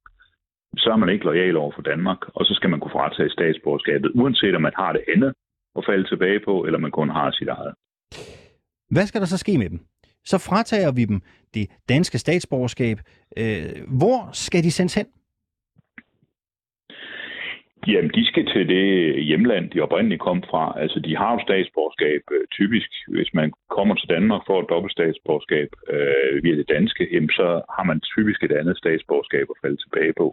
så er man ikke lojal over for Danmark, og så skal man kunne fratage statsborgerskabet, uanset om man har det andet at falde tilbage på, eller man kun har sit eget. Hvad skal der så ske med dem? Så fratager vi dem det danske statsborgerskab. Øh, hvor skal de sendes hen? Jamen, de skal til det hjemland, de oprindeligt kom fra. Altså, de har jo statsborgerskab øh, typisk. Hvis man kommer til Danmark for et dobbeltstatsborgerskab øh, via det danske, jamen, så har man typisk et andet statsborgerskab at falde tilbage på.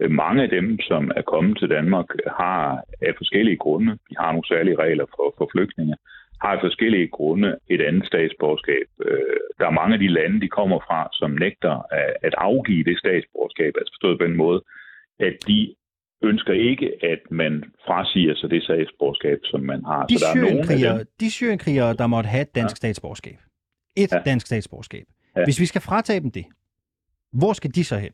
Øh, mange af dem, som er kommet til Danmark, har af forskellige grunde, vi har nogle særlige regler for, for flygtninge, har af forskellige grunde et andet statsborgerskab. Øh, der er mange af de lande, de kommer fra, som nægter at, at afgive det statsborgerskab, altså forstået på den måde, at de ønsker ikke, at man frasiger sig det statsborgerskab, som man har. De så der er nogle af dem, de syrienkrigere, der måtte have et dansk ja. statsborgerskab. Et ja. dansk statsborgerskab. Ja. Hvis vi skal fratage dem det, hvor skal de så hen?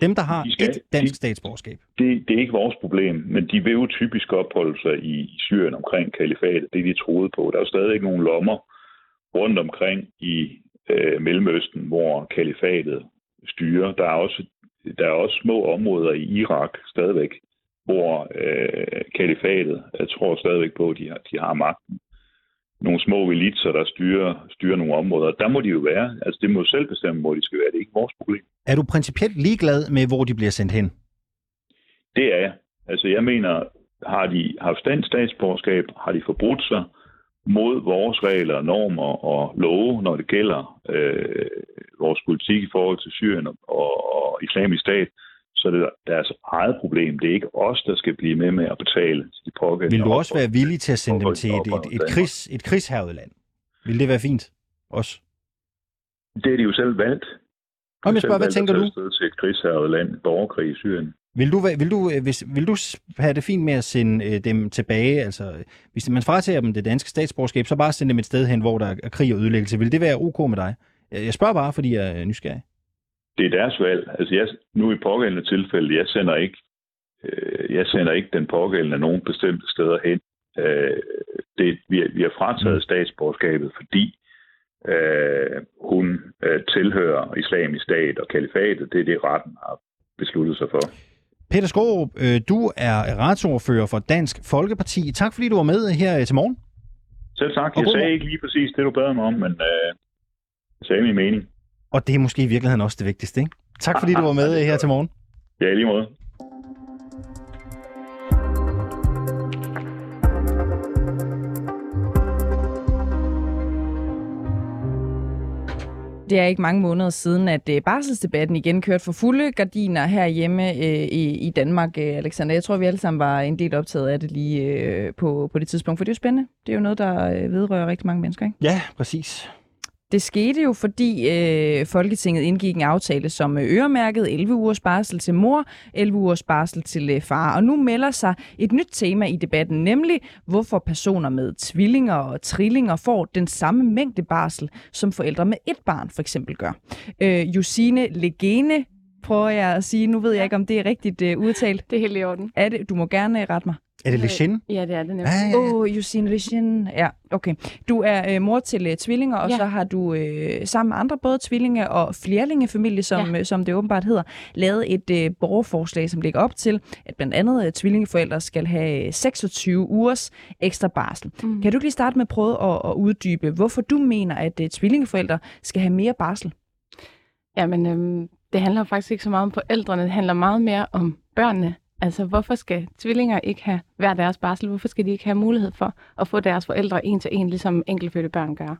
Dem, der har de skal, et dansk de, statsborgerskab. Det, det er ikke vores problem, men de vil jo typisk opholde sig i, i Syrien omkring kalifatet. Det de troede på. Der er jo stadig ikke nogen lommer rundt omkring i øh, Mellemøsten, hvor kalifatet styrer. Der er også der er også små områder i Irak stadigvæk, hvor øh, kalifatet, jeg tror stadigvæk på, at de har, de har magten. Nogle små elitser, der styrer, styrer nogle områder. Der må de jo være. Altså, det må jo selv bestemme, hvor de skal være. Det er ikke vores problem. Er du principielt ligeglad med, hvor de bliver sendt hen? Det er jeg. Altså, jeg mener, har de haft dansk statsborgerskab, har de forbrudt sig, mod vores regler, normer og love, når det gælder øh, vores politik i forhold til Syrien og, og islamisk stat, så det er deres eget problem. Det er ikke os, der skal blive med med at betale til de pågældende. Vil du også være villig til at sende dem til et, et, et, krigs, et krigshavet land? Vil det være fint? Også? Det er de jo selv valgt. Om jeg spørger, hvad tænker du? til et krigshavet land, borgerkrig i Syrien. Vil du, vil du, øh, hvis, vil du have det fint med at sende øh, dem tilbage? Altså, hvis man fratager dem det danske statsborgerskab, så bare sende dem et sted hen, hvor der er krig og ødelæggelse. Vil det være ok med dig? Jeg spørger bare, fordi jeg er nysgerrig. Det er deres valg. Altså, jeg, nu i pågældende tilfælde, jeg sender ikke, øh, jeg sender ikke den pågældende nogen bestemte steder hen. Øh, det, vi, vi har frataget mm. statsborgerskabet, fordi øh, hun øh, tilhører islamisk stat og kalifatet. Det er det, retten har besluttet sig for. Peter Skorup, øh, du er retsordfører for Dansk Folkeparti. Tak fordi du var med her til morgen. Selv tak. Jeg sagde ikke lige præcis det, du bad mig om, men øh, jeg sagde min mening. Og det er måske i virkeligheden også det vigtigste, ikke? Tak fordi du var med her til morgen. Ja, lige måde. Det er ikke mange måneder siden, at øh, barselsdebatten igen kørte for fulde gardiner herhjemme øh, i, i Danmark, øh, Alexander. Jeg tror, vi alle sammen var en del optaget af det lige på, på det tidspunkt, for det er jo spændende. Det er jo noget, der vedrører rigtig mange mennesker, ikke? Ja, præcis. Det skete jo, fordi øh, Folketinget indgik en aftale, som øh, øremærkede 11 ugers barsel til mor, 11 ugers barsel til øh, far. Og nu melder sig et nyt tema i debatten, nemlig hvorfor personer med tvillinger og trillinger får den samme mængde barsel, som forældre med et barn for eksempel gør. Øh, Josine Legene prøver jeg at sige. Nu ved jeg ikke, om det er rigtigt uh, udtalt. Det er helt i orden. Er det? Du må gerne rette mig. Er det Lechin? Ja, det er det nemlig. Åh, ah, ja, ja. oh, Jusine Lechin. Ja, okay. Du er øh, mor til øh, tvillinger, og ja. så har du øh, sammen med andre, både tvillinge- og flerlingefamilie, som, ja. øh, som det åbenbart hedder, lavet et øh, borgerforslag, som ligger op til, at blandt andet øh, tvillingeforældre skal have 26 ugers ekstra barsel. Mm. Kan du lige starte med at prøve at, at uddybe, hvorfor du mener, at øh, tvillingeforældre skal have mere barsel? Jamen, øh, det handler faktisk ikke så meget om forældrene, det handler meget mere om børnene. Altså, hvorfor skal tvillinger ikke have hver deres barsel? Hvorfor skal de ikke have mulighed for at få deres forældre en til en, ligesom enkeltfødte børn gør?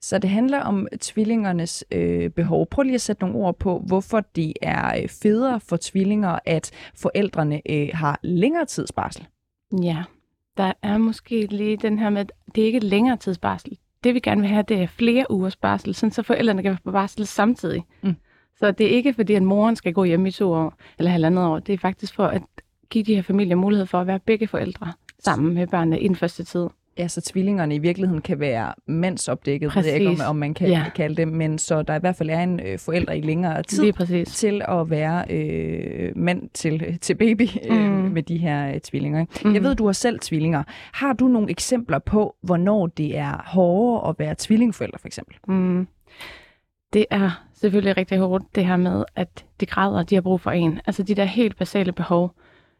Så det handler om tvillingernes øh, behov. Prøv lige at sætte nogle ord på, hvorfor det er øh, federe for tvillinger, at forældrene øh, har længere tidsbarsel. Ja, der er måske lige den her med, at det er ikke længere tidsbarsel. Det vi gerne vil have, det er flere ugers barsel, sådan så forældrene kan være på barsel samtidig. Mm. Så det er ikke fordi, at moren skal gå hjem i to år eller halvandet år. Det er faktisk for at give de her familier mulighed for at være begge forældre sammen med børnene i den første tid. Ja, så tvillingerne i virkeligheden kan være mandsopdækket, ved jeg ikke, om, Præcis. om man kan Ja. kalde det, men så der i hvert fald er en øh, forælder i længere tid præcis. til at være øh, mand til, til baby øh, Mm. med de her øh, tvillinger. Ikke? Mhm. Jeg ved, du har selv tvillinger. Har du nogle eksempler på, hvornår det er hårdere at være tvillingforælder, for eksempel? Mm. Det er selvfølgelig rigtig hårdt, det her med, at de græder, de har brug for en. Altså de der helt basale behov.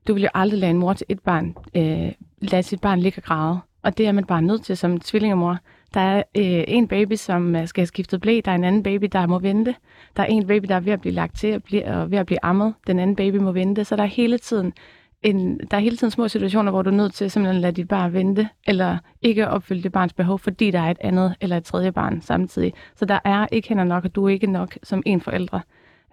Du vil jo aldrig lade en mor til et barn, øh, lade sit barn ligge og græde. Og det er man bare nødt til som tvillingemor. Der er øh, en baby, som øh, skal have skiftet blæ. Der er en anden baby, der må vente. Der er en baby, der er ved at blive lagt til og, blive, og ved at blive ammet. Den anden baby må vente. Så der er hele tiden en, der er hele tiden små situationer, hvor du er nødt til simpelthen at lade dit barn vente, eller ikke opfylde det barns behov, fordi der er et andet eller et tredje barn samtidig. Så der er ikke hænder nok, og du er ikke nok som en forældre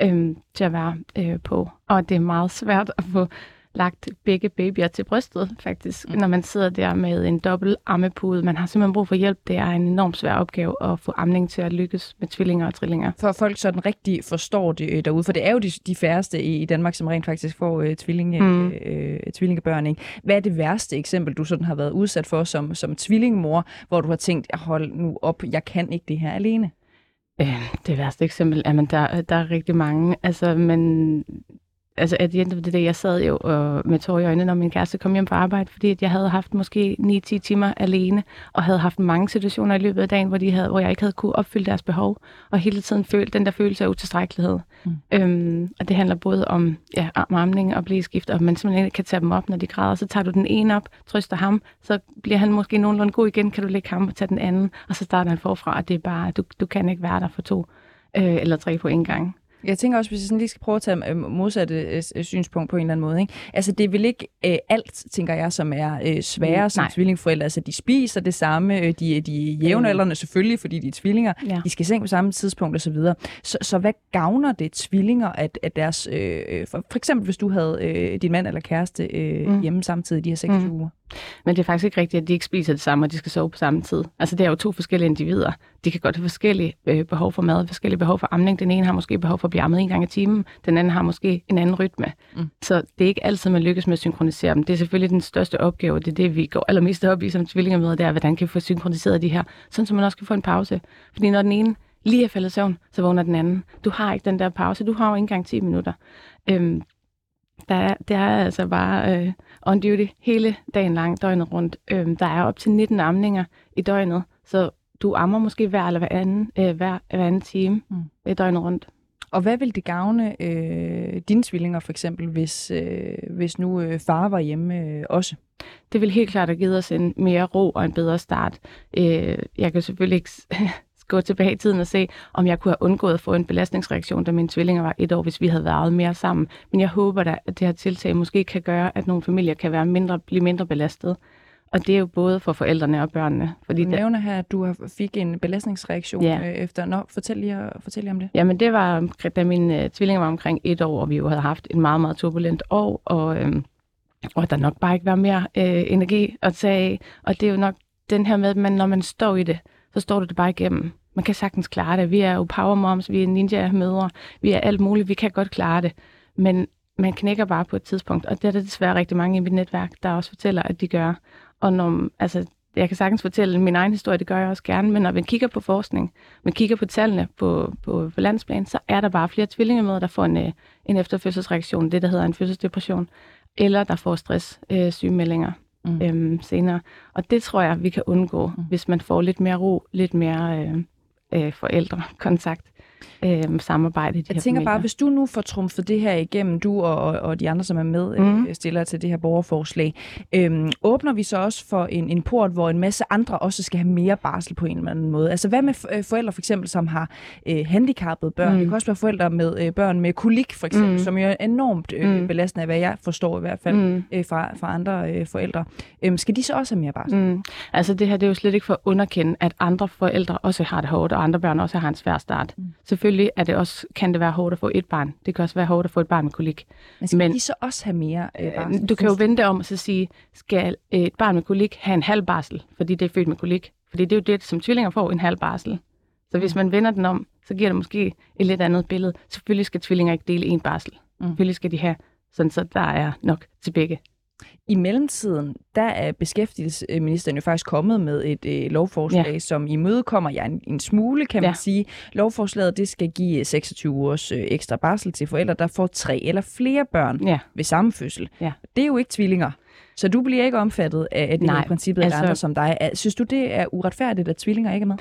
øhm, til at være øh, på. Og det er meget svært at få lagt begge babyer til brystet, faktisk, mm. når man sidder der med en dobbelt ammepude. Man har simpelthen brug for hjælp. Det er en enormt svær opgave at få amning til at lykkes med tvillinger og trillinger. For at folk sådan rigtig forstår det øh, derude, for det er jo de, de færreste i, i Danmark, som rent faktisk får øh, tvillinge, Mm. mm. øh, tvillingebørn. Ikke? Hvad er det værste eksempel, du sådan har været udsat for som, som tvillingemor, hvor du har tænkt, hold nu op, jeg kan ikke det her alene? Øh, det værste eksempel, jamen der, der er rigtig mange, altså, men altså, at the end of the day, jeg sad jo øh, med tårer i øjnene, når min kæreste kom hjem fra arbejde, fordi at jeg havde haft måske 9-10 timer alene, og havde haft mange situationer i løbet af dagen, hvor, de havde, hvor jeg ikke havde kunne opfylde deres behov, og hele tiden følt den der følelse af utilstrækkelighed. Mm. Øhm, og det handler både om ja, om amning og blæskift, og man simpelthen ikke kan tage dem op, når de græder. Så tager du den ene op, trøster ham, så bliver han måske nogenlunde god igen, kan du lægge ham og tage den anden, og så starter han forfra, og det er bare, du, du kan ikke være der for to øh, eller tre på en gang. Jeg tænker også, hvis jeg sådan lige skal prøve at tage øh, modsatte øh, synspunkt på en eller anden måde. Ikke? Altså, det er vel ikke øh, alt, tænker jeg, som er øh, svære Mm, som nej. tvillingforældre. Altså, de spiser det samme, øh, de, de er jævnaldrende selvfølgelig, fordi de er tvillinger. Ja. De skal i seng på samme tidspunkt osv. Så, så, så hvad gavner det tvillinger, at, at deres... Øh, øh, for, for eksempel, hvis du havde øh, din mand eller kæreste øh, mm. hjemme samtidig de her seks Mm. uger. Men det er faktisk ikke rigtigt, at de ikke spiser det samme, og de skal sove på samme tid. Altså, det er jo to forskellige individer. De kan godt have forskellige øh, behov for mad, forskellige behov for amning. Den ene har måske behov for at blive ammet en gang i timen, den anden har måske en anden rytme. Mm. Så det er ikke altid, man lykkes med at synkronisere dem. Det er selvfølgelig den største opgave, det er det, vi går allermest op i som tvillingemøder, det er, hvordan kan vi få synkroniseret de her, sådan så man også kan få en pause. Fordi når den ene lige er faldet i søvn, så vågner den anden. Du har ikke den der pause, du har jo ikke engang 10 minutter. Øhm, der er, det er altså bare øh, on duty hele dagen lang, døgnet rundt. Øhm, der er op til 19 amninger i døgnet, så du ammer måske hver eller hver anden, øh, hver, hver anden time Mm. døgnet rundt. Og hvad vil det gavne øh, dine tvillinger for eksempel, hvis, øh, hvis nu øh, far var hjemme øh, også? Det vil helt klart have givet os en mere ro og en bedre start. Øh, jeg kan selvfølgelig ikke gå tilbage i tiden og se, om jeg kunne have undgået at få en belastningsreaktion, da mine tvillinger var et år, hvis vi havde været mere sammen. Men jeg håber da, at det her tiltag måske kan gøre, at nogle familier kan være mindre, blive mindre belastet. Og det er jo både for forældrene og børnene. Fordi Du nævner her, at du har- fik en belastningsreaktion Ja. øh, efter... Nå, fortæl lige, fortæl lige om det. Jamen det var, da mine øh, tvillinger var omkring et år, og vi jo havde haft en meget, meget turbulent år, og, øhm, og der nok bare ikke var mere øh, energi at tage af. Og det er jo nok den her med, at man, når man står i det, så står du det bare igennem. Man kan sagtens klare det. Vi er jo power moms, vi er ninja-mødre, vi er alt muligt, vi kan godt klare det. Men man knækker bare på et tidspunkt, og det er der desværre rigtig mange i mit netværk, der også fortæller, at de gør. Og når, altså, jeg kan sagtens fortælle min egen historie, det gør jeg også gerne, men når man kigger på forskning, man kigger på tallene på, på, på landsplan, så er der bare flere tvillingemøder, der får en, øh, en efterfødselsreaktion, det der hedder en fødselsdepression, eller der får stress øh, sygemeldinger Mm. øhm, senere. Og det tror jeg, vi kan undgå, mm. hvis man får lidt mere ro, lidt mere øh, øh, forældrekontakt, øh, samarbejde de Jeg tænker familier. bare, hvis du nu får trumfet det her igennem, du og, og, og de andre, som er med, mm. Mhm. øh, stiller til det her borgerforslag, øhm, åbner vi så også for en, en port, hvor en masse andre også skal have mere barsel på en eller anden måde? Altså hvad med øh, forældre for eksempel, som har øh, handicappede børn? Mm. Det kan også være forældre med øh, børn med kolik for eksempel, mm. Som jo er enormt øh, Mm. belastende, af hvad jeg forstår i hvert fald Mm. øh, fra, fra andre øh, forældre. Øhm, skal de så også have mere barsel? Mm. Altså det her, det er jo slet ikke for at underkende, at andre forældre også har det hårdt, og andre børn også har en svær start. Mm. Mm. Selvfølgelig er det også, kan det være hårdt at få et barn. Det kan også være hårdt at få et barn med kolik. Men skal Men- de så også have mere øh, barsel? Du kan jo vente om og så sige, skal et barn med kolik have en halv barsel, fordi det er født med kolik? Fordi det er jo det, som tvillinger får, en halv barsel. Så hvis man vender den om, så giver det måske et lidt andet billede. Selvfølgelig skal tvillinger ikke dele en barsel. Mm. Mm. Selvfølgelig skal de have, sådan så der er nok til begge. I mellemtiden, der er beskæftigelsesministeren jo faktisk kommet med et øh, lovforslag, ja. som imødekommer jer en, en smule, kan man ja. sige. Lovforslaget det skal give 26 ugers øh, ekstra barsel til forældre, der får tre eller flere børn ja. ved samme fødsel. Ja. Det er jo ikke tvillinger. Så du bliver ikke omfattet af det Nej, her princippet altså, andre som dig. Synes du, det er uretfærdigt, at tvillinger ikke er med?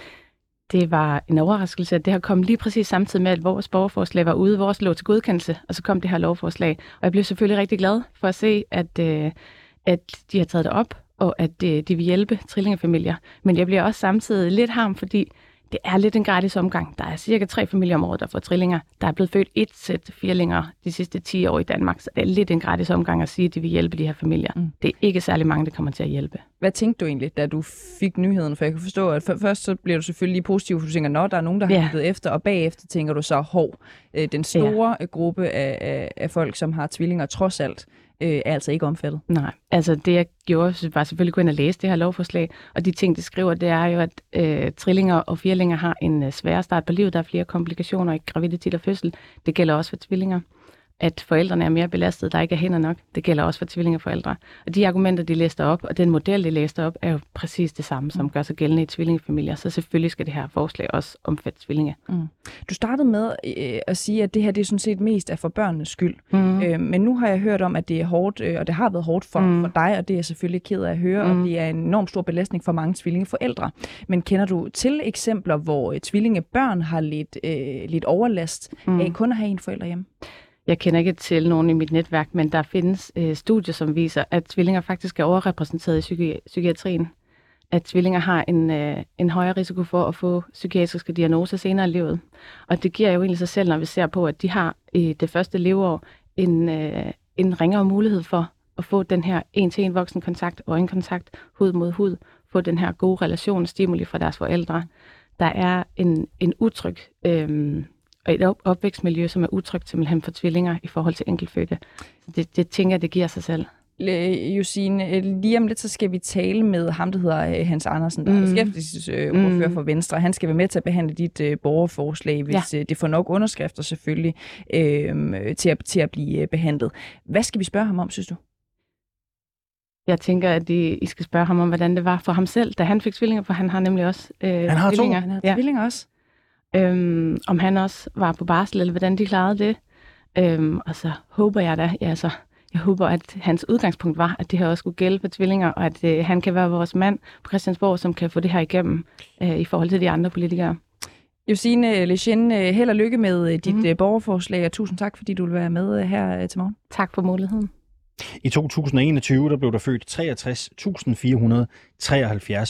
Det var en overraskelse, at det har kommet lige præcis samtidig med, at vores borgerforslag var ude. Vores lå til godkendelse, og så kom det her lovforslag. Og jeg blev selvfølgelig rigtig glad for at se, at, øh, at de har taget det op, og at øh, de vil hjælpe trillingefamilier. Men jeg bliver også samtidig lidt harm, fordi det er lidt en gratis omgang. Der er cirka tre familier om året, der får trillinger. Der er blevet født et sæt firlinger de sidste 10 år i Danmark, så det er lidt en gratis omgang at sige, at de vil hjælpe de her familier. Mm. Det er ikke særlig mange, der kommer til at hjælpe. Hvad tænkte du egentlig, da du fik nyheden? For jeg kan forstå, at først så bliver du selvfølgelig positiv, for du tænker, at der er nogen, der har ja. efter, og bagefter tænker du så, hov, øh, den store ja. gruppe af, af, af folk, som har tvillinger, trods alt, øh, er altså ikke omfattet. Nej, altså det jeg gjorde, var selvfølgelig gå ind og læse det her lovforslag, og de ting, det skriver, det er jo, at øh, trillinger og firlinger har en øh, sværere start på livet. Der er flere komplikationer i graviditet og fødsel. Det gælder også for tvillinger at forældrene er mere belastet, der ikke er hænder nok. Det gælder også for tvillingeforældre. Og de argumenter, de læste op, og den model, de læste op, er jo præcis det samme, som mm. gør sig gældende i tvillingefamilier. Så selvfølgelig skal det her forslag også omfatte tvillinge. Mm. Du startede med øh, at sige, at det her det er sådan set mest er for børnenes skyld. Mm. Øh, men nu har jeg hørt om, at det er hårdt, øh, og det har været hårdt for, mm. for dig, og det er jeg selvfølgelig ked af at høre, mm. og det er en enorm stor belastning for mange tvillingeforældre. Men kender du til eksempler, hvor øh, tvillingebørn har lidt, øh, lidt overlast mm. af kun at have en forælder hjemme? Jeg kender ikke til nogen i mit netværk, men der findes øh, studier, som viser, at tvillinger faktisk er overrepræsenteret i psyki- psykiatrien. At tvillinger har en, øh, en højere risiko for at få psykiatriske diagnoser senere i livet. Og det giver jo egentlig sig selv, når vi ser på, at de har i det første leveår en, øh, en ringere mulighed for at få den her en-til-en voksen kontakt, øjenkontakt, hud mod hud, få den her gode relation stimuli fra deres forældre. Der er en, en utryg øh, og et opvækstmiljø, som er utrygt simpelthen for tvillinger i forhold til enkeltfødte. Det, det tænker jeg, det giver sig selv. Josine, øh, lige om lidt, så skal vi tale med ham, der hedder øh, Hans Andersen, der mm. er beskæftigelsesordfører mm. for Venstre. Han skal være med til at behandle dit uh, borgerforslag, hvis ja. det får nok underskrifter selvfølgelig, uh, til, at, til at blive behandlet. Hvad skal vi spørge ham om, synes du? Jeg tænker, at I, I skal spørge ham om, hvordan det var for ham selv, da han fik tvillinger, for han har nemlig også uh, han har tvillinger. To. Han har ja. tvillinger også. Øhm, om han også var på barsel, eller hvordan de klarede det. Øhm, og så håber jeg da, ja, altså, jeg håber, at hans udgangspunkt var, at det her også skulle gælde for tvillinger, og at øh, han kan være vores mand på Christiansborg, som kan få det her igennem øh, i forhold til de andre politikere. Josine Lechen, øh, held og lykke med øh, dit mm. borgerforslag, og tusind tak, fordi du vil være med her til morgen. Tak for muligheden. I 2021 der blev der født 63.473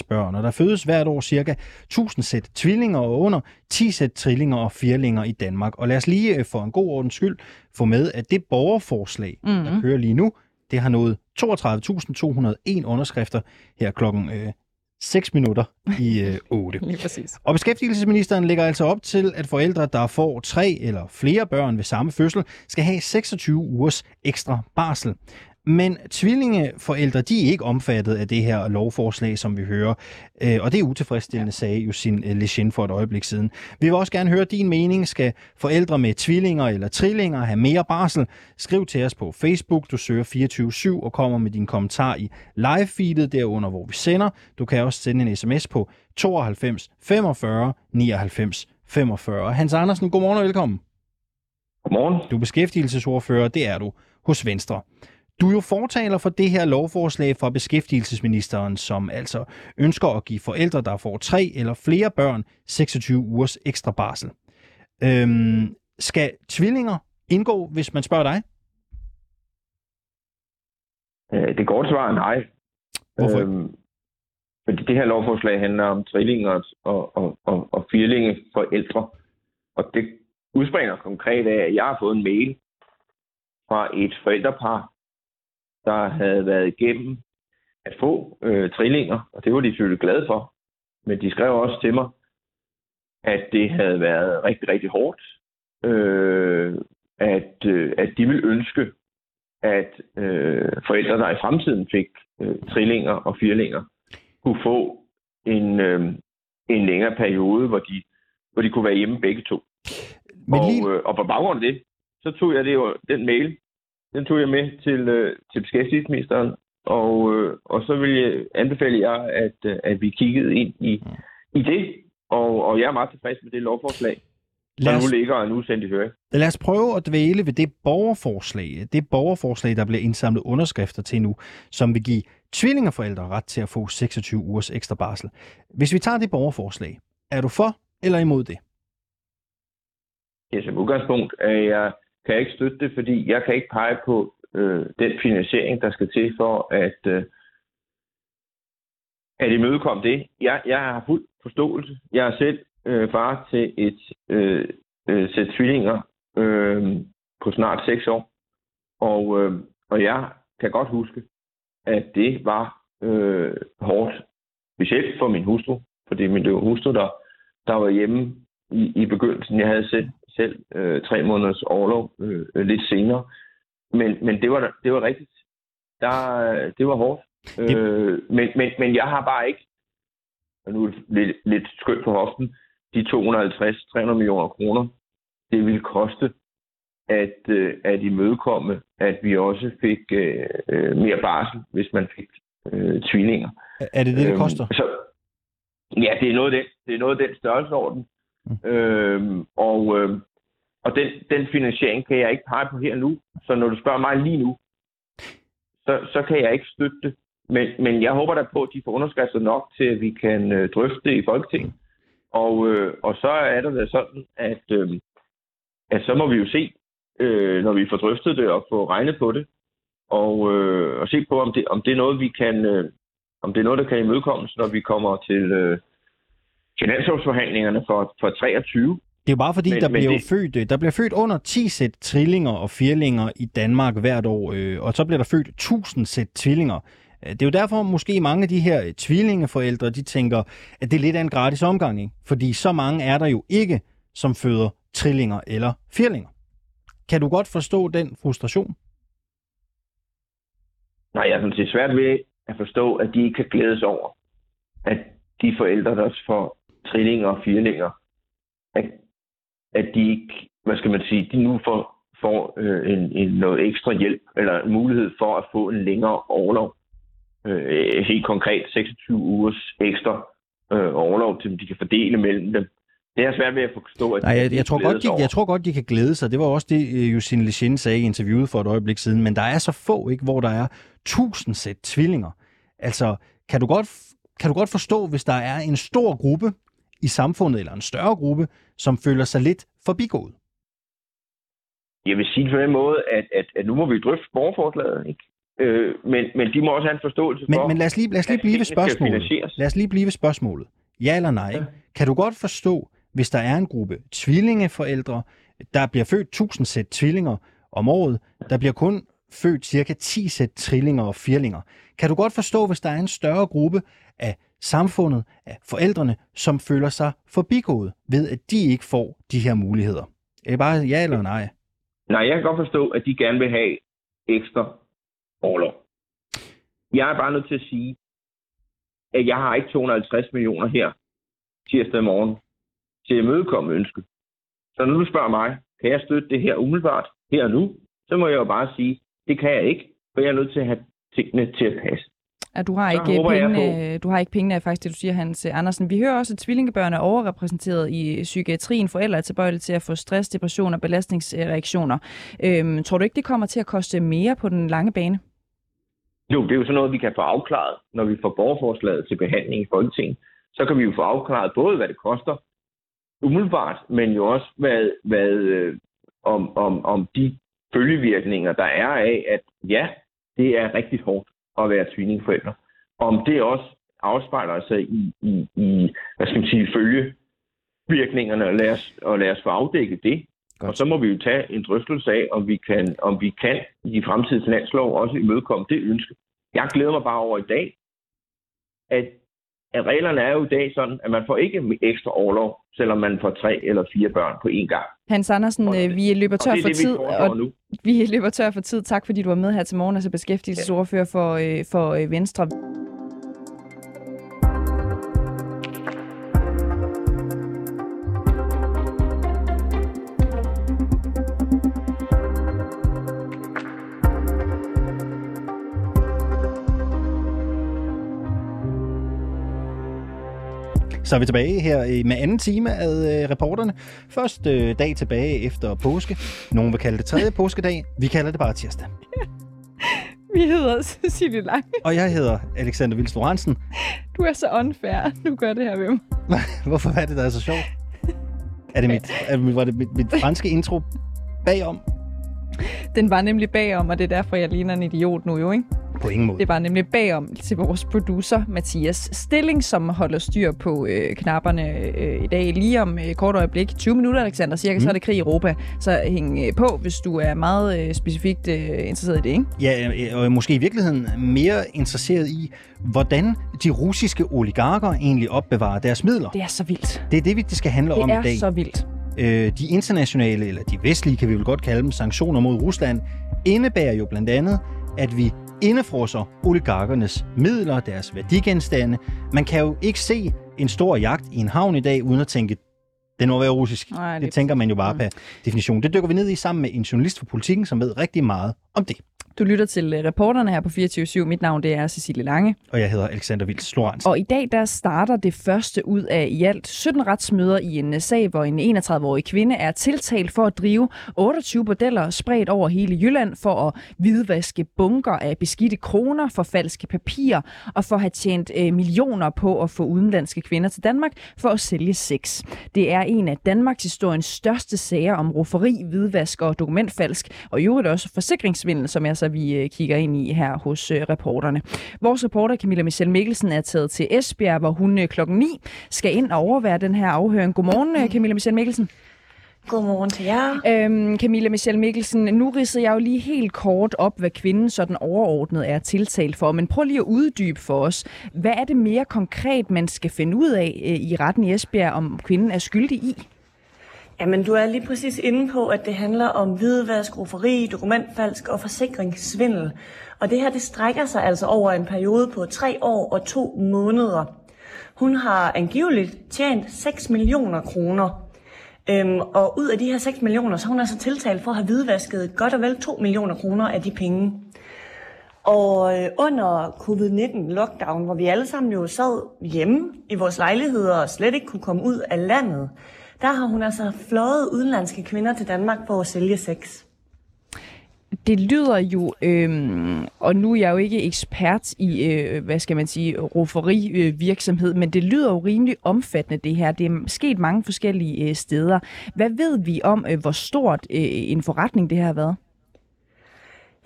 børn, og der fødes hvert år cirka 1000 sæt tvillinger og under 10 sæt trillinger og firlinger i Danmark. Og lad os lige øh, for en god ordens skyld få med, at det borgerforslag, mm-hmm. der kører lige nu, det har nået 32.201 underskrifter her klokken øh, 6 minutter i øh, 8. Lige præcis. Og beskæftigelsesministeren lægger altså op til, at forældre, der får tre eller flere børn ved samme fødsel, skal have 26 ugers ekstra barsel. Men tvillingeforældre, de er ikke omfattet af det her lovforslag, som vi hører. Øh, og det er utilfredsstillende, sagde Josin øh, Lechen for et øjeblik siden. Vi vil også gerne høre din mening. Skal forældre med tvillinger eller trillinger have mere barsel? Skriv til os på Facebook. Du søger 24-7 og kommer med din kommentar i live-feedet derunder, hvor vi sender. Du kan også sende en sms på 92 45 99 45. Hans Andersen, godmorgen og velkommen. Godmorgen. Du er beskæftigelsesordfører, det er du hos Venstre. Du er jo fortaler for det her lovforslag fra beskæftigelsesministeren, som altså ønsker at give forældre, der får tre eller flere børn, 26 ugers ekstra barsel. Øhm, skal tvillinger indgå, hvis man spørger dig? Øh, det korte svar er nej. Hvorfor? Øhm, fordi det her lovforslag handler om trillinger og, og, og, og firlinge forældre. Og det udspringer konkret af, at jeg har fået en mail fra et forældrepar, der havde været igennem at få øh, trillinger, og det var de selvfølgelig glade for. Men de skrev også til mig, at det havde været rigtig, rigtig hårdt. Øh, at, øh, at de ville ønske, at øh, forældre, der i fremtiden fik øh, trillinger og firlinger, kunne få en, øh, en længere periode, hvor de, hvor de kunne være hjemme begge to. Men lige... og, øh, og på baggrund af det, så tog jeg det jo, den mail Den tog jeg med til, øh, til beskæftigelsesministeren, og, øh, og så vil jeg anbefale jer, at, øh, at vi kiggede ind i, i det, og, og jeg er meget tilfreds med det lovforslag, der Lad os, nu ligger og nu sendt i høring. lad os prøve at dvæle ved det borgerforslag, det borgerforslag, der bliver indsamlet underskrifter til nu, som vil give tvillingeforældre ret til at få 26 ugers ekstra barsel. Hvis vi tager det borgerforslag, er du for eller imod det? Ja, som udgangspunkt er jeg, kan jeg ikke støtte det, fordi jeg kan ikke pege på øh, den finansiering, der skal til for at, øh, at imødekomme det. Jeg, jeg har fuld forståelse. Jeg er selv øh, far til et øh, øh, sæt tvillinger øh, på snart 6 år, og, øh, og jeg kan godt huske, at det var øh, hårdt, specielt for min hustru, fordi min det var hustru, der, der var hjemme i, i begyndelsen. Jeg havde selv, selv øh, tre måneders overlov øh, lidt senere. Men, men det, var, det var rigtigt. Der, det var hårdt. Det- Øh, men, men, men jeg har bare ikke, og nu er det lidt, lidt skønt på hoften, de 250-300 millioner kroner, det ville koste at, øh, at imødekomme, at vi også fik øh, øh, mere barsel, hvis man fik øh, tvillinger. Er det det, det Øhm, koster? Så, ja, det er noget af den, det er noget af den størrelsesorden. Mm. Øhm, og øh, og den, den finansiering kan jeg ikke pege på her nu. Så når du spørger mig lige nu, så, så kan jeg ikke støtte det. Men, men jeg håber da på, at de får underskrifter nok til, at vi kan øh, drøfte det i Folketinget. Og, øh, og så er det da sådan, at, øh, at så må vi jo se, øh, når vi får drøftet det og få regnet på det, og, øh, og se på, om det, om det er noget, vi kan, øh, om det er noget, der kan imødekommes, når vi kommer til øh, finanslovsforhandlingerne for, for 23. Det er jo bare fordi, Men- der, men bliver det- født, øh, der bliver født under 10 sæt trillinger og firlinger i Danmark hvert år, øh, og så bliver der født 1000 sæt tvillinger. Øh, Det er jo derfor måske mange af de her øh, tvillingeforældre, de tænker, at det er lidt af en gratis omgang, ikke? fordi så mange er der jo ikke, som føder trillinger eller firlinger. Kan du godt forstå den frustration? Nej, jeg synes, det er svært ved at forstå, at de ikke kan glædes over, at de forældre, der også får trillinger og firlinger, at, at de ikke, hvad skal man sige, de nu får, får øh, en, en noget ekstra hjælp, eller en mulighed for at få en længere overlov. Øh, helt konkret 26 ugers ekstra øh, overlov, til de kan fordele mellem dem. Det er svært ved at forstå, at Nej, jeg, jeg, tror godt, de, over. jeg tror godt, de kan glæde sig. Det var også det, øh, Josine Lechin sagde i interviewet for et øjeblik siden. Men der er så få, ikke, hvor der er tusind sæt tvillinger. Altså, kan du, godt, kan du godt forstå, hvis der er en stor gruppe i samfundet, eller en større gruppe, som føler sig lidt forbigået? Jeg vil sige på den måde, at, at, at nu må vi drøfte borgerforslaget, ikke? Øh, men, men de må også have en forståelse Men, for, men lad os lige, lad os lige blive ved spørgsmålet. Lad os lige blive ved spørgsmålet. Ja eller nej? Ja. Kan du godt forstå, hvis der er en gruppe tvillingeforældre, der bliver født 1000 sæt tvillinger om året, der bliver kun født cirka 10 sæt trillinger og firlinger. Kan du godt forstå, hvis der er en større gruppe af samfundet, af forældrene, som føler sig forbigået ved, at de ikke får de her muligheder? Er det bare ja eller nej? Nej, jeg kan godt forstå, at de gerne vil have ekstra overlov. Jeg er bare nødt til at sige, at jeg har ikke 250 millioner her tirsdag morgen til at mødekomme ønsket. Så når du spørger mig, kan jeg støtte det her umiddelbart, her og nu, så må jeg jo bare sige, det kan jeg ikke, for jeg er nødt til at have tingene til at passe at du har ikke håber jeg pengene, du har ikke pengene, er faktisk det, du siger, Hans Andersen. Vi hører også, at tvillingebørn er overrepræsenteret i psykiatrien. Forældre er tilbøjelige til at få stress, depression og belastningsreaktioner. Øhm, tror du ikke, det kommer til at koste mere på den lange bane? Jo, det er jo sådan noget, vi kan få afklaret, når vi får borgerforslaget til behandling i Folketinget. Så kan vi jo få afklaret både, hvad det koster umiddelbart, men jo også, hvad, hvad, øh, om, om, om de følgevirkninger, der er af, at ja, det er rigtig hårdt at være tvillingforældre. Om det også afspejler sig i, i, i hvad skal man sige, følgevirkningerne, og lad os, og lad os få afdækket det. Godt. Og så må vi jo tage en drøftelse af, om vi kan, om vi kan i de fremtidige finanslov også imødekomme det ønske. Jeg glæder mig bare over i dag, at, at reglerne er jo i dag sådan, at man får ikke ekstra overlov, selvom man får tre eller fire børn på én gang. Hans Andersen, Og øh, vi løber tør det for det, tid, og nu. vi løber tør for tid. Tak fordi du var med her til morgen, altså beskæftigelsesordfører for, øh, for øh, Venstre. Så er vi tilbage her med anden time af øh, reporterne. Først øh, dag tilbage efter påske. Nogen vil kalde det tredje påskedag. Vi kalder det bare tirsdag. Vi hedder Cecilie Lang. Og jeg hedder Alexander Vils Lorentzen. Du er så unfair, du gør det her ved mig. Hvorfor er det, der er så sjovt? Er det mit, er det, var det mit, mit franske intro bagom? Den var nemlig bagom, og det er derfor, jeg ligner en idiot nu jo, ikke? På ingen måde. Det var nemlig bagom til vores producer, Mathias Stilling, som holder styr på øh, knapperne øh, i dag. Lige om øh, kort øjeblik, 20 minutter, Alexander, cirka, mm. så er det krig i Europa. Så hæng øh, på, hvis du er meget øh, specifikt øh, interesseret i det, ikke? Ja, øh, og måske i virkeligheden mere interesseret i, hvordan de russiske oligarker egentlig opbevarer deres midler. Det er så vildt. Det er det, det skal handle det om i dag. Det er så vildt. Øh, de internationale, eller de vestlige, kan vi vel godt kalde dem, sanktioner mod Rusland, indebærer jo blandt andet, at vi indefrosser oligarkernes midler, deres værdigenstande. Man kan jo ikke se en stor jagt i en havn i dag, uden at tænke, den må være russisk. Nej, det tænker man jo bare Mm. på definition. Det dykker vi ned i sammen med en journalist for politikken, som ved rigtig meget om det. Du lytter til øh, reporterne her på 24 Mit navn det er Cecilie Lange. Og jeg hedder Alexander Vils Lorentzen. Og i dag der starter det første ud af i alt 17 retsmøder i en øh, sag, hvor en 31-årig kvinde er tiltalt for at drive 28 bordeller spredt over hele Jylland for at hvidvaske bunker af beskidte kroner, for falske papirer og for at have tjent øh, millioner på at få udenlandske kvinder til Danmark for at sælge sex. Det er en af Danmarks historiens største sager om rufferi, hvidvask og dokumentfalsk, og i øvrigt også forsikringsvindel, som jeg så vi øh, kigger ind i her hos øh, reporterne. Vores reporter Camilla Michelle Mikkelsen er taget til Esbjerg, hvor hun øh, klokken 9 skal ind og overvære den her afhøring. Godmorgen, Camilla Michelle Mikkelsen. Godmorgen til jer. Øhm, Camilla Michelle Mikkelsen, nu ridser jeg jo lige helt kort op, hvad kvinden sådan overordnet er tiltalt for, men prøv lige at uddybe for os. Hvad er det mere konkret, man skal finde ud af øh, i retten i Esbjerg, om kvinden er skyldig i? Jamen, du er lige præcis inde på, at det handler om hvidvask, roferi, dokumentfalsk og forsikringssvindel. Og det her, det strækker sig altså over en periode på tre år og to måneder. Hun har angiveligt tjent 6 millioner kroner. Øhm, og ud af de her 6 millioner, så er hun altså tiltalt for at have hvidvasket godt og vel 2 millioner kroner af de penge. Og øh, under covid-19-lockdown, hvor vi alle sammen jo sad hjemme i vores lejligheder og slet ikke kunne komme ud af landet, der har hun altså fløjet udenlandske kvinder til Danmark for at sælge sex. Det lyder jo, øhm, og nu er jeg jo ikke ekspert i, øh, hvad skal man sige, rufferi-virksomhed, men det lyder jo rimelig omfattende det her. Det er sket mange forskellige øh, steder. Hvad ved vi om, øh, hvor stort øh, en forretning det her har været?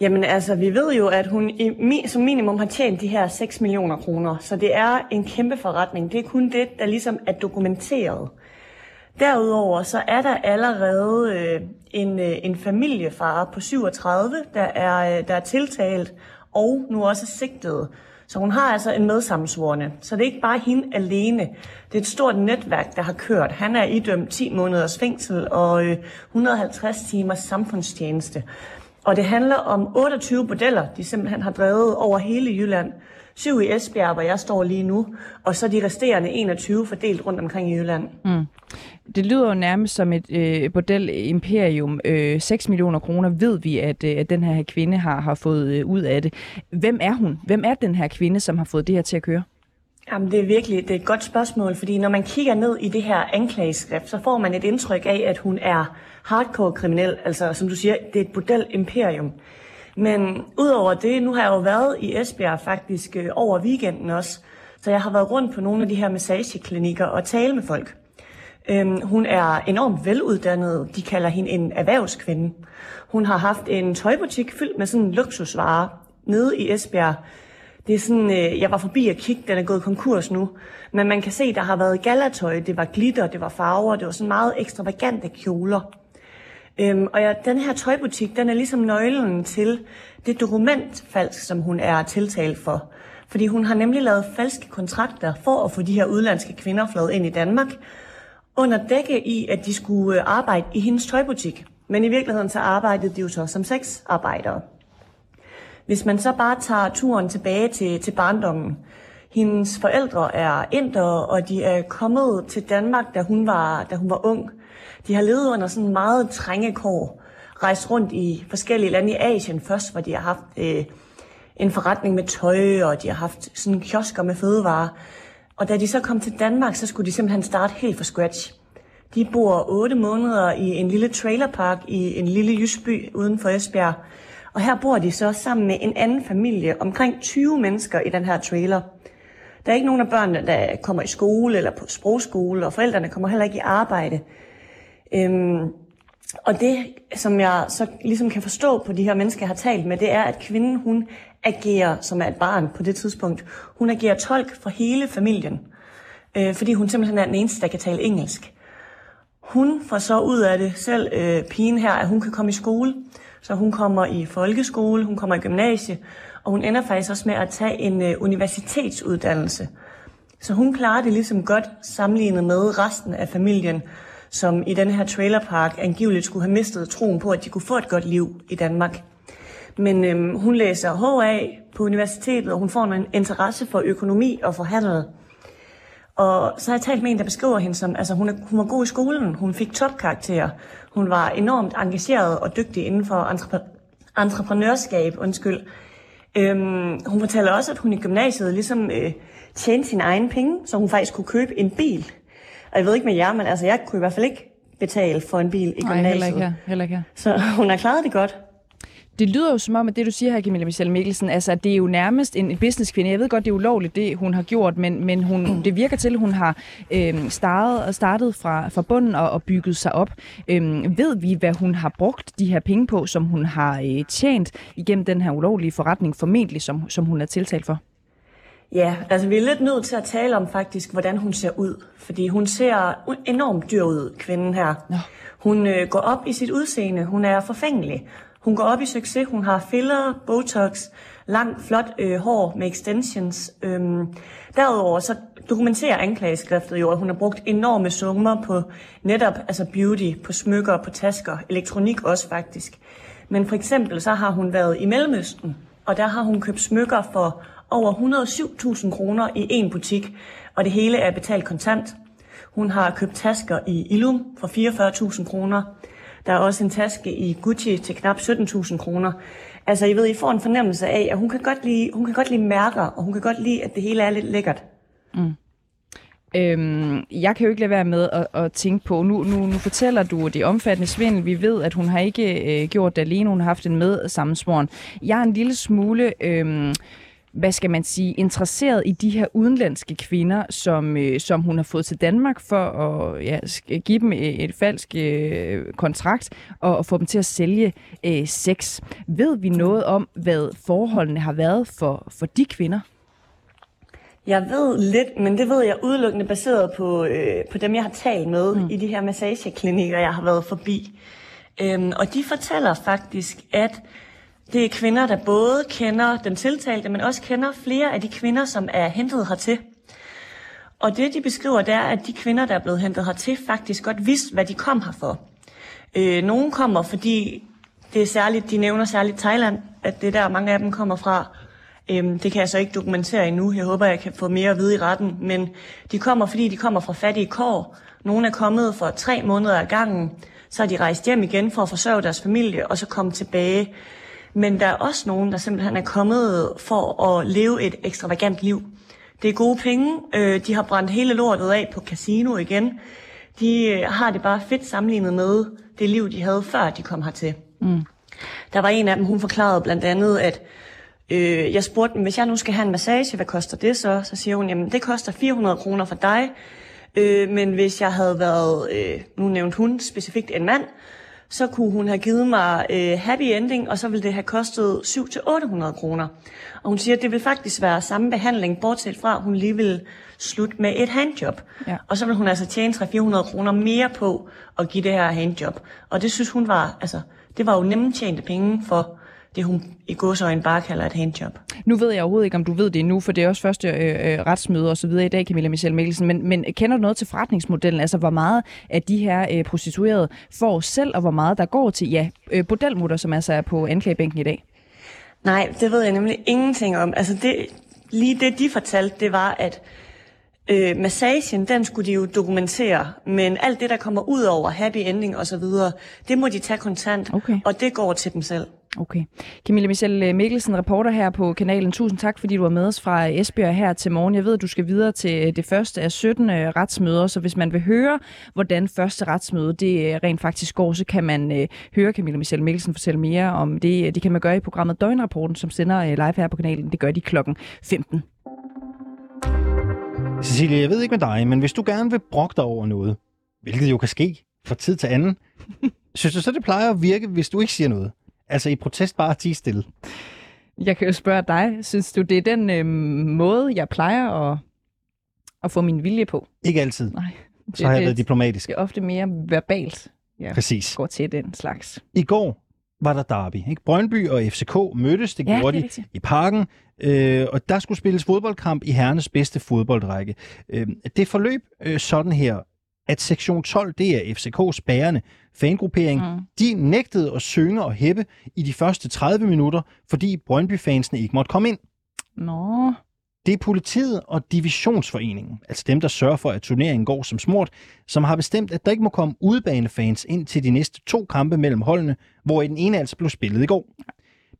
Jamen altså, vi ved jo, at hun i, som minimum har tjent de her 6 millioner kroner, så det er en kæmpe forretning. Det er kun det, der ligesom er dokumenteret. Derudover så er der allerede øh, en, øh, en familiefar på 37, der er, øh, der er tiltalt og nu også sigtet. Så hun har altså en medsammensvorne. Så det er ikke bare hende alene. Det er et stort netværk, der har kørt. Han er idømt 10 måneders fængsel og øh, 150 timers samfundstjeneste. Og det handler om 28 bordeller, de simpelthen har drevet over hele Jylland. Syv i Esbjerg, hvor jeg står lige nu, og så de resterende 21 fordelt rundt omkring i Jylland. Mm. Det lyder jo nærmest som et øh, bordel-imperium. Øh, 6 millioner kroner ved vi, at, øh, at den her kvinde har, har fået øh, ud af det. Hvem er hun? Hvem er den her kvinde, som har fået det her til at køre? Jamen, det er virkelig det er et godt spørgsmål, fordi når man kigger ned i det her anklageskrift, så får man et indtryk af, at hun er hardcore kriminel. Altså, som du siger, det er et bordel-imperium. Men udover det, nu har jeg jo været i Esbjerg faktisk øh, over weekenden også, så jeg har været rundt på nogle af de her massageklinikker og tale med folk. Øhm, hun er enormt veluddannet. De kalder hende en erhvervskvinde. Hun har haft en tøjbutik fyldt med sådan luksusvarer nede i Esbjerg. Det er sådan, øh, jeg var forbi og kigge, den er gået konkurs nu. Men man kan se, der har været galatøj, det var glitter, det var farver, det var sådan meget ekstravagante kjoler. Øhm, og ja, den her tøjbutik, den er ligesom nøglen til det dokumentfalsk, som hun er tiltalt for. Fordi hun har nemlig lavet falske kontrakter for at få de her udlandske kvinder flået ind i Danmark, under dække i, at de skulle øh, arbejde i hendes tøjbutik. Men i virkeligheden så arbejdede de jo så som sexarbejdere. Hvis man så bare tager turen tilbage til, til barndommen. Hendes forældre er indere, og de er kommet til Danmark, da hun var, da hun var ung. De har levet under sådan meget trænge kår. Rejst rundt i forskellige lande i Asien først, hvor de har haft øh, en forretning med tøj, og de har haft sådan kiosker med fødevarer. Og da de så kom til Danmark, så skulle de simpelthen starte helt fra scratch. De bor 8 måneder i en lille trailerpark i en lille jysby uden for Esbjerg. Og her bor de så sammen med en anden familie, omkring 20 mennesker i den her trailer. Der er ikke nogen af børnene, der kommer i skole eller på sprogskole, og forældrene kommer heller ikke i arbejde. Øhm, og det, som jeg så ligesom kan forstå på de her mennesker, jeg har talt med, det er, at kvinden, hun agerer, som er et barn på det tidspunkt, hun agerer tolk for hele familien. Øh, fordi hun simpelthen er den eneste, der kan tale engelsk. Hun får så ud af det selv, øh, pigen her, at hun kan komme i skole. Så hun kommer i folkeskole, hun kommer i gymnasie, og hun ender faktisk også med at tage en øh, universitetsuddannelse. Så hun klarer det ligesom godt sammenlignet med resten af familien, som i den her trailerpark angiveligt skulle have mistet troen på, at de kunne få et godt liv i Danmark. Men øhm, hun læser HA på universitetet, og hun får en interesse for økonomi og for handel. Og så har jeg talt med en, der beskriver hende som, altså hun, er, hun var god i skolen, hun fik topkarakterer, hun var enormt engageret og dygtig inden for entrep- entreprenørskab, undskyld. Øhm, hun fortæller også, at hun i gymnasiet ligesom øh, tjente sine egne penge, så hun faktisk kunne købe en bil. Og jeg ved ikke med jer, men altså jeg kunne i hvert fald ikke betale for en bil i Nej, gymnasiet. heller ikke her. Heller ikke her. Så hun har klaret det godt. Det lyder jo som om, at det du siger her, Camilla Michelle Mikkelsen, altså at det er jo nærmest en, businesskvinde. Jeg ved godt, det er ulovligt, det hun har gjort, men, men hun, det virker til, at hun har øh, startet, startet fra, fra bunden og, og bygget sig op. Øh, ved vi, hvad hun har brugt de her penge på, som hun har øh, tjent igennem den her ulovlige forretning, formentlig, som, som hun er tiltalt for? Ja, altså vi er lidt nødt til at tale om faktisk, hvordan hun ser ud. Fordi hun ser enormt dyr ud, kvinden her. Nå. Hun øh, går op i sit udseende. Hun er forfængelig. Hun går op i succes. Hun har filler, botox, langt, flot øh, hår med extensions. Øhm, derudover så dokumenterer anklageskriftet jo, at hun har brugt enorme summer på netop altså beauty, på smykker, på tasker, elektronik også faktisk. Men for eksempel så har hun været i Mellemøsten, og der har hun købt smykker for over 107.000 kroner i en butik, og det hele er betalt kontant. Hun har købt tasker i Ilum for 44.000 kroner. Der er også en taske i Gucci til knap 17.000 kroner. Altså, I ved, I får en fornemmelse af, at hun kan godt lide, hun kan godt lide mærker, og hun kan godt lide, at det hele er lidt lækkert. Mm. Øhm, jeg kan jo ikke lade være med at, at tænke på, nu, nu, nu fortæller du det omfattende svindel. Vi ved, at hun har ikke øh, gjort det alene, hun har haft en med sammensvoren. Jeg er en lille smule... Øh, hvad skal man sige, interesseret i de her udenlandske kvinder, som, øh, som hun har fået til Danmark for at ja, give dem et, et falsk øh, kontrakt og, og få dem til at sælge øh, sex. Ved vi noget om, hvad forholdene har været for, for de kvinder? Jeg ved lidt, men det ved jeg udelukkende baseret på, øh, på dem, jeg har talt med mm. i de her massageklinikker, jeg har været forbi. Øhm, og de fortæller faktisk, at det er kvinder, der både kender den tiltalte, men også kender flere af de kvinder, som er hentet hertil. Og det, de beskriver, det er, at de kvinder, der er blevet hentet hertil, faktisk godt vidste, hvad de kom her for. Øh, nogle kommer, fordi det er særligt, de nævner særligt Thailand, at det er der, mange af dem kommer fra. Øhm, det kan jeg så ikke dokumentere endnu. Jeg håber, jeg kan få mere at vide i retten. Men de kommer, fordi de kommer fra fattige kår. Nogle er kommet for tre måneder ad gangen. Så er de rejst hjem igen for at forsørge deres familie, og så komme tilbage. Men der er også nogen, der simpelthen er kommet for at leve et ekstravagant liv. Det er gode penge. Øh, de har brændt hele lortet af på casino igen. De øh, har det bare fedt sammenlignet med det liv, de havde før de kom hertil. Mm. Der var en af dem, hun forklarede blandt andet, at øh, jeg spurgte dem, hvis jeg nu skal have en massage, hvad koster det så? Så siger hun, jamen det koster 400 kroner for dig, øh, men hvis jeg havde været, øh, nu nævnte hun specifikt en mand, så kunne hun have givet mig øh, happy ending, og så ville det have kostet 700-800 kroner. Og hun siger, at det vil faktisk være samme behandling, bortset fra, at hun lige vil slutte med et handjob. Ja. Og så vil hun altså tjene 300-400 kroner mere på at give det her handjob. Og det synes hun var, altså, det var jo nemme tjente penge for det, hun i godsøjne bare kalder et handjob. Nu ved jeg overhovedet ikke, om du ved det endnu, for det er også første øh, øh, retsmøde og så videre i dag, Camilla Michelle Mikkelsen. Men, men kender du noget til forretningsmodellen? Altså, hvor meget af de her øh, prostituerede får selv, og hvor meget der går til, ja, øh, bordelmutter, som altså er på anklagebænken i dag? Nej, det ved jeg nemlig ingenting om. Altså det, lige det, de fortalte, det var, at øh, massagen, den skulle de jo dokumentere, men alt det, der kommer ud over happy ending og så videre, det må de tage kontant, Okay. og det går til dem selv. Okay. Camilla Michelle Mikkelsen, reporter her på kanalen. Tusind tak, fordi du var med os fra Esbjerg her til morgen. Jeg ved, at du skal videre til det første af 17 øh, retsmøder, så hvis man vil høre, hvordan første retsmøde det øh, rent faktisk går, så kan man øh, høre Camilla Michelle Mikkelsen fortælle mere om det. Det kan man gøre i programmet Døgnrapporten, som sender live her på kanalen. Det gør de klokken 15. Cecilie, jeg ved ikke med dig, men hvis du gerne vil brokke dig over noget, hvilket jo kan ske fra tid til anden, synes du så, det plejer at virke, hvis du ikke siger noget? Altså i protest bare at tige stille. Jeg kan jo spørge dig, synes du, det er den øh, måde, jeg plejer at, at få min vilje på? Ikke altid. Nej. Det, så har jeg været diplomatisk. Det er ofte mere verbalt, jeg Præcis. går til den slags. I går var der derby. Ikke? Brøndby og FCK mødtes, det Ja, gjorde det de i parken, øh, og der skulle spilles fodboldkamp i herrenes bedste fodboldrække. Øh, det forløb øh, sådan her, at sektion 12, det er FCK's bærende fangruppering, mm. de nægtede at synge og hæppe i de første 30 minutter, fordi Brøndby-fansene ikke måtte komme ind. Nå, Det er politiet og divisionsforeningen, altså dem, der sørger for, at turneringen går som smurt, som har bestemt, at der ikke må komme udebanefans ind til de næste to kampe mellem holdene, hvor den ene altså blev spillet i går.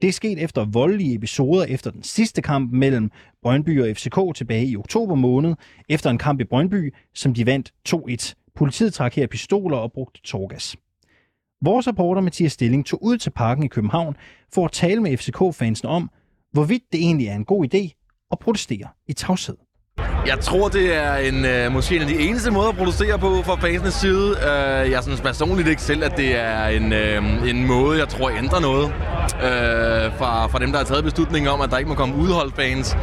Det er sket efter voldelige episoder efter den sidste kamp mellem Brøndby og FCK tilbage i oktober måned, efter en kamp i Brøndby, som de vandt 2-1. Politiet trak her pistoler og brugte torgas. Vores reporter Mathias Stilling tog ud til parken i København for at tale med FCK-fansene om, hvorvidt det egentlig er en god idé at protestere i tavshed. Jeg tror, det er en, øh, måske en af de eneste måder at producere på fra fansenes side. Øh, jeg synes personligt ikke selv, at det er en, øh, en måde, jeg tror ændrer noget. Øh, fra, fra dem, der har taget beslutningen om, at der ikke må komme udholdsfans.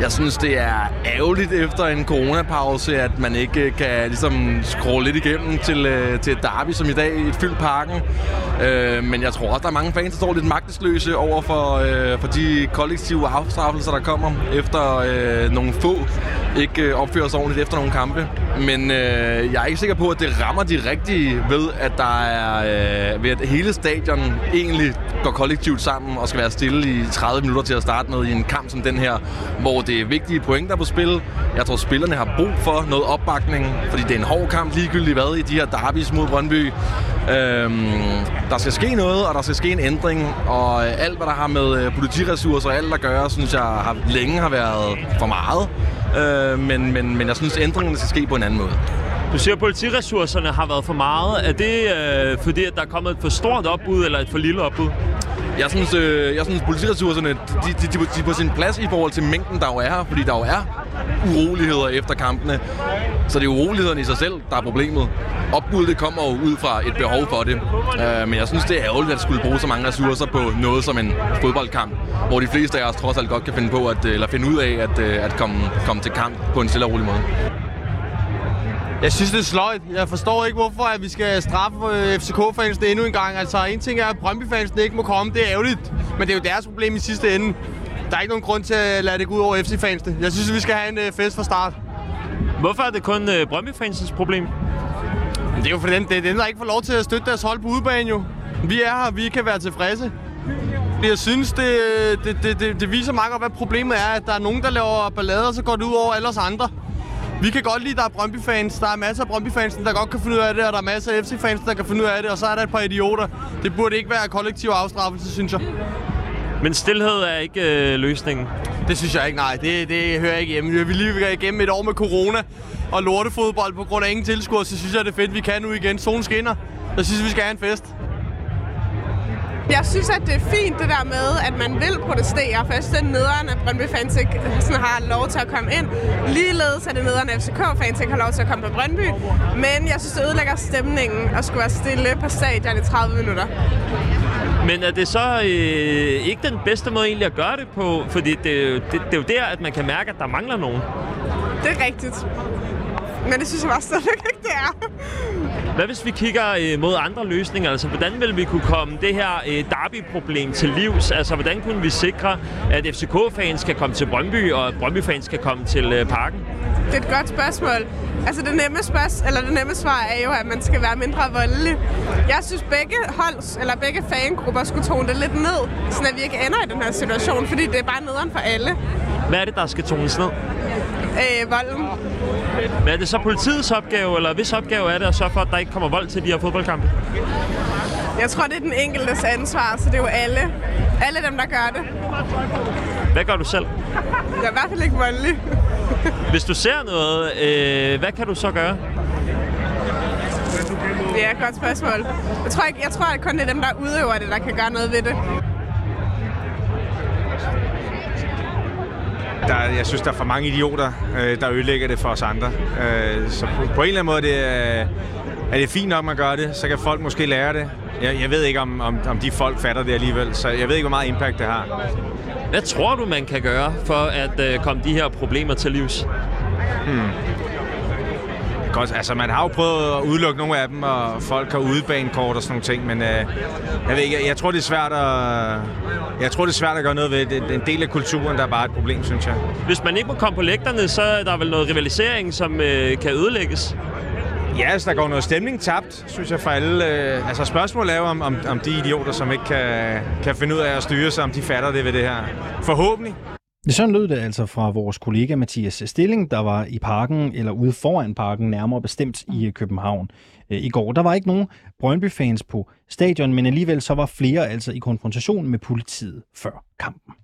Jeg synes, det er ærgerligt efter en coronapause, at man ikke øh, kan ligesom skrue lidt igennem til, øh, til et derby som i dag et fyldt parken. Øh, men jeg tror også, der er mange fans, der står lidt magtesløse over for, øh, for de kollektive afstraffelser, der kommer efter øh, nogle få ikke øh, opfører sig ordentligt efter nogle kampe. Men øh, jeg er ikke sikker på, at det rammer de rigtige ved, at der er øh, ved at hele stadion egentlig går kollektivt sammen og skal være stille i 30 minutter til at starte med i en kamp som den her, hvor det er vigtige pointer på spil. Jeg tror, spillerne har brug for noget opbakning, fordi det er en hård kamp ligegyldigt hvad i de her derbys mod Brøndby. Øhm, der skal ske noget, og der skal ske en ændring, og øh, alt, hvad der har med øh, politiressourcer og alt at gøre, synes jeg har, længe har været for meget. Øh, men, men, men jeg synes, ændringerne skal ske på en anden måde. Du siger, at politiressourcerne har været for meget. Er det øh, fordi, at der er kommet et for stort opbud eller et for lille opbud? Jeg synes, øh, jeg synes politiressourcerne de, de, de, de er på sin plads i forhold til mængden, der jo er her, fordi der jo er uroligheder efter kampene. Så det er urolighederne i sig selv, der er problemet. Opbuddet det kommer jo ud fra et behov for det. Øh, men jeg synes, det er ærgerligt at skulle bruge så mange ressourcer på noget som en fodboldkamp, hvor de fleste af os trods alt godt kan finde på at, øh, eller finde ud af at, øh, at komme, komme til kamp på en stille og rolig måde. Jeg synes, det er sløjt. Jeg forstår ikke, hvorfor at vi skal straffe øh, FCK-fansene endnu en gang. Altså, en ting er, at Brøndby-fansene ikke må komme. Det er ærgerligt. Men det er jo deres problem i sidste ende. Der er ikke nogen grund til at lade det gå ud over FC-fansene. Jeg synes, vi skal have en øh, fest fra start. Hvorfor er det kun øh, Brøndby-fansens problem? Det er jo for dem, det er dem, der ikke får lov til at støtte deres hold på udebane, jo. Vi er her, vi kan være tilfredse. Jeg synes, det, det, det, det, det viser meget godt, hvad problemet er. At der er nogen, der laver ballade, og så går det ud over alle os andre. Vi kan godt lide, at der er Brøndby-fans. Der er masser af Brøndby-fans, der godt kan finde ud af det, og der er masser af FC-fans, der kan finde ud af det, og så er der et par idioter. Det burde ikke være kollektiv afstraffelse, synes jeg. Men stillhed er ikke øh, løsningen. Det synes jeg ikke, nej. Det, det hører jeg ikke hjemme. Vi lige været igennem et år med corona og lortefodbold på grund af ingen tilskuere, så synes jeg, det er fedt, vi kan nu igen. Solen skinner. Jeg synes, vi skal have en fest. Jeg synes, at det er fint det der med, at man vil protestere. For jeg synes, det er nederen, at Brøndby fans ikke sådan har lov til at komme ind. Ligeledes er det nederen, at FCK fans ikke har lov til at komme på Brøndby. Men jeg synes, det ødelægger stemningen at skulle være stille på stadion i 30 minutter. Men er det så øh, ikke den bedste måde egentlig at gøre det på? Fordi det, er det, det er jo der, at man kan mærke, at der mangler nogen. Det er rigtigt. Men det synes jeg bare stadigvæk ikke, det er. Hvad hvis vi kigger øh, mod andre løsninger? Altså, hvordan vil vi kunne komme det her øh, derby-problem til livs? Altså, hvordan kunne vi sikre, at FCK-fans kan komme til Brøndby, og at Brøndby-fans kan komme til øh, parken? Det er et godt spørgsmål. Altså det nemme, spørgsmål, eller det nemme svar er jo, at man skal være mindre voldelig. Jeg synes, begge holds, eller begge fangrupper skulle tone det lidt ned, så vi ikke ender i den her situation, fordi det er bare nederen for alle. Hvad er det, der skal tones ned? Øh, volden. Men er det så politiets opgave, eller hvis opgave er det at sørge for, at der ikke kommer vold til de her fodboldkampe? Jeg tror, det er den enkeltes ansvar, så det er jo alle. Alle dem, der gør det. Hvad gør du selv? Jeg er i hvert fald ikke voldelig. Hvis du ser noget, øh, hvad kan du så gøre? Det er et godt spørgsmål. Jeg tror, ikke, jeg tror at kun det er dem, der udøver det, der kan gøre noget ved det. Der, jeg synes, der er for mange idioter, øh, der ødelægger det for os andre. Øh, så på, på en eller anden måde det er, er det fint nok, at man gør det. Så kan folk måske lære det. Jeg, jeg ved ikke, om, om, om de folk fatter det alligevel. Så jeg ved ikke, hvor meget impact det har. Hvad tror du, man kan gøre for at øh, komme de her problemer til livs? Hmm. Godt, altså man har jo prøvet at udelukke nogle af dem, og folk har udebanekort og sådan nogle ting, men øh, jeg ved ikke, jeg, tror det er svært at, jeg tror det er svært at gøre noget ved det. Det er en del af kulturen, der er bare et problem, synes jeg. Hvis man ikke må komme på lægterne, så er der vel noget rivalisering, som øh, kan ødelægges? Ja, altså, der går noget stemning tabt, synes jeg, for alle. Øh, altså, spørgsmålet er jo, om, om, om de idioter, som ikke kan, kan finde ud af at styre sig, om de fatter det ved det her. Forhåbentlig. Det sådan lød det altså fra vores kollega Mathias Stilling, der var i parken, eller ude foran parken, nærmere bestemt i øh, København øh, i går. Der var ikke nogen Brøndby-fans på stadion, men alligevel så var flere altså i konfrontation med politiet før kampen.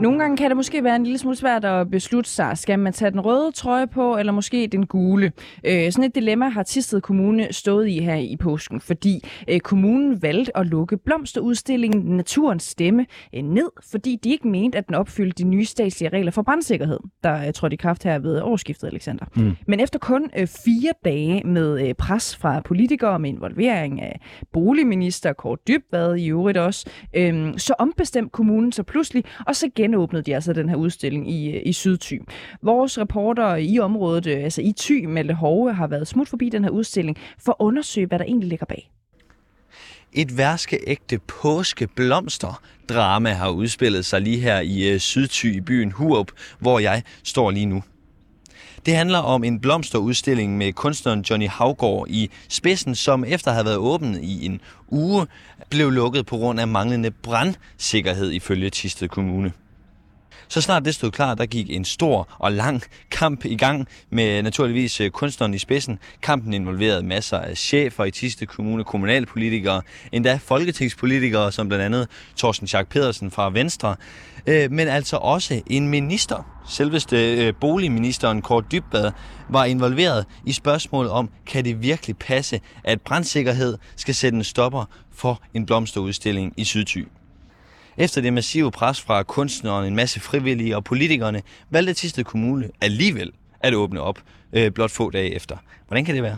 Nogle gange kan det måske være en lille smule svært at beslutte sig. Skal man tage den røde trøje på, eller måske den gule? Øh, sådan et dilemma har Tisted Kommune stået i her i påsken, fordi øh, kommunen valgte at lukke blomsterudstillingen Naturens Stemme øh, ned, fordi de ikke mente, at den opfyldte de nye statslige regler for brandsikkerhed, der øh, trådte i kraft her ved årsskiftet, Alexander. Mm. Men efter kun øh, fire dage med øh, pres fra politikere med involvering af boligminister Kåre Dybvad i øvrigt også, øh, så ombestemte kommunen så pludselig, og så genåbnede de altså den her udstilling i, øh, i Sydty. Vores reporter i området, øh, altså i Thy, Mette Hove, har været smut forbi den her udstilling for at undersøge, hvad der egentlig ligger bag. Et værskeægte påskeblomster-drama har udspillet sig lige her i øh, Sydty i byen Hurup, hvor jeg står lige nu. Det handler om en blomsterudstilling med kunstneren Johnny Havgård i spidsen, som efter at have været åben i en uge, blev lukket på grund af manglende brandsikkerhed ifølge Tisted Kommune. Så snart det stod klar, der gik en stor og lang kamp i gang med naturligvis øh, kunstneren i spidsen. Kampen involverede masser af chefer i Tiste Kommune, kommunalpolitikere, endda folketingspolitikere, som blandt andet Thorsten Schack Pedersen fra Venstre, øh, men altså også en minister. Selveste øh, boligministeren Kåre Dybbad var involveret i spørgsmålet om, kan det virkelig passe, at brandsikkerhed skal sætte en stopper for en blomsterudstilling i Sydthy. Efter det massive pres fra kunstneren, en masse frivillige og politikerne, valgte Tisted Kommune alligevel at åbne op øh, blot få dage efter. Hvordan kan det være?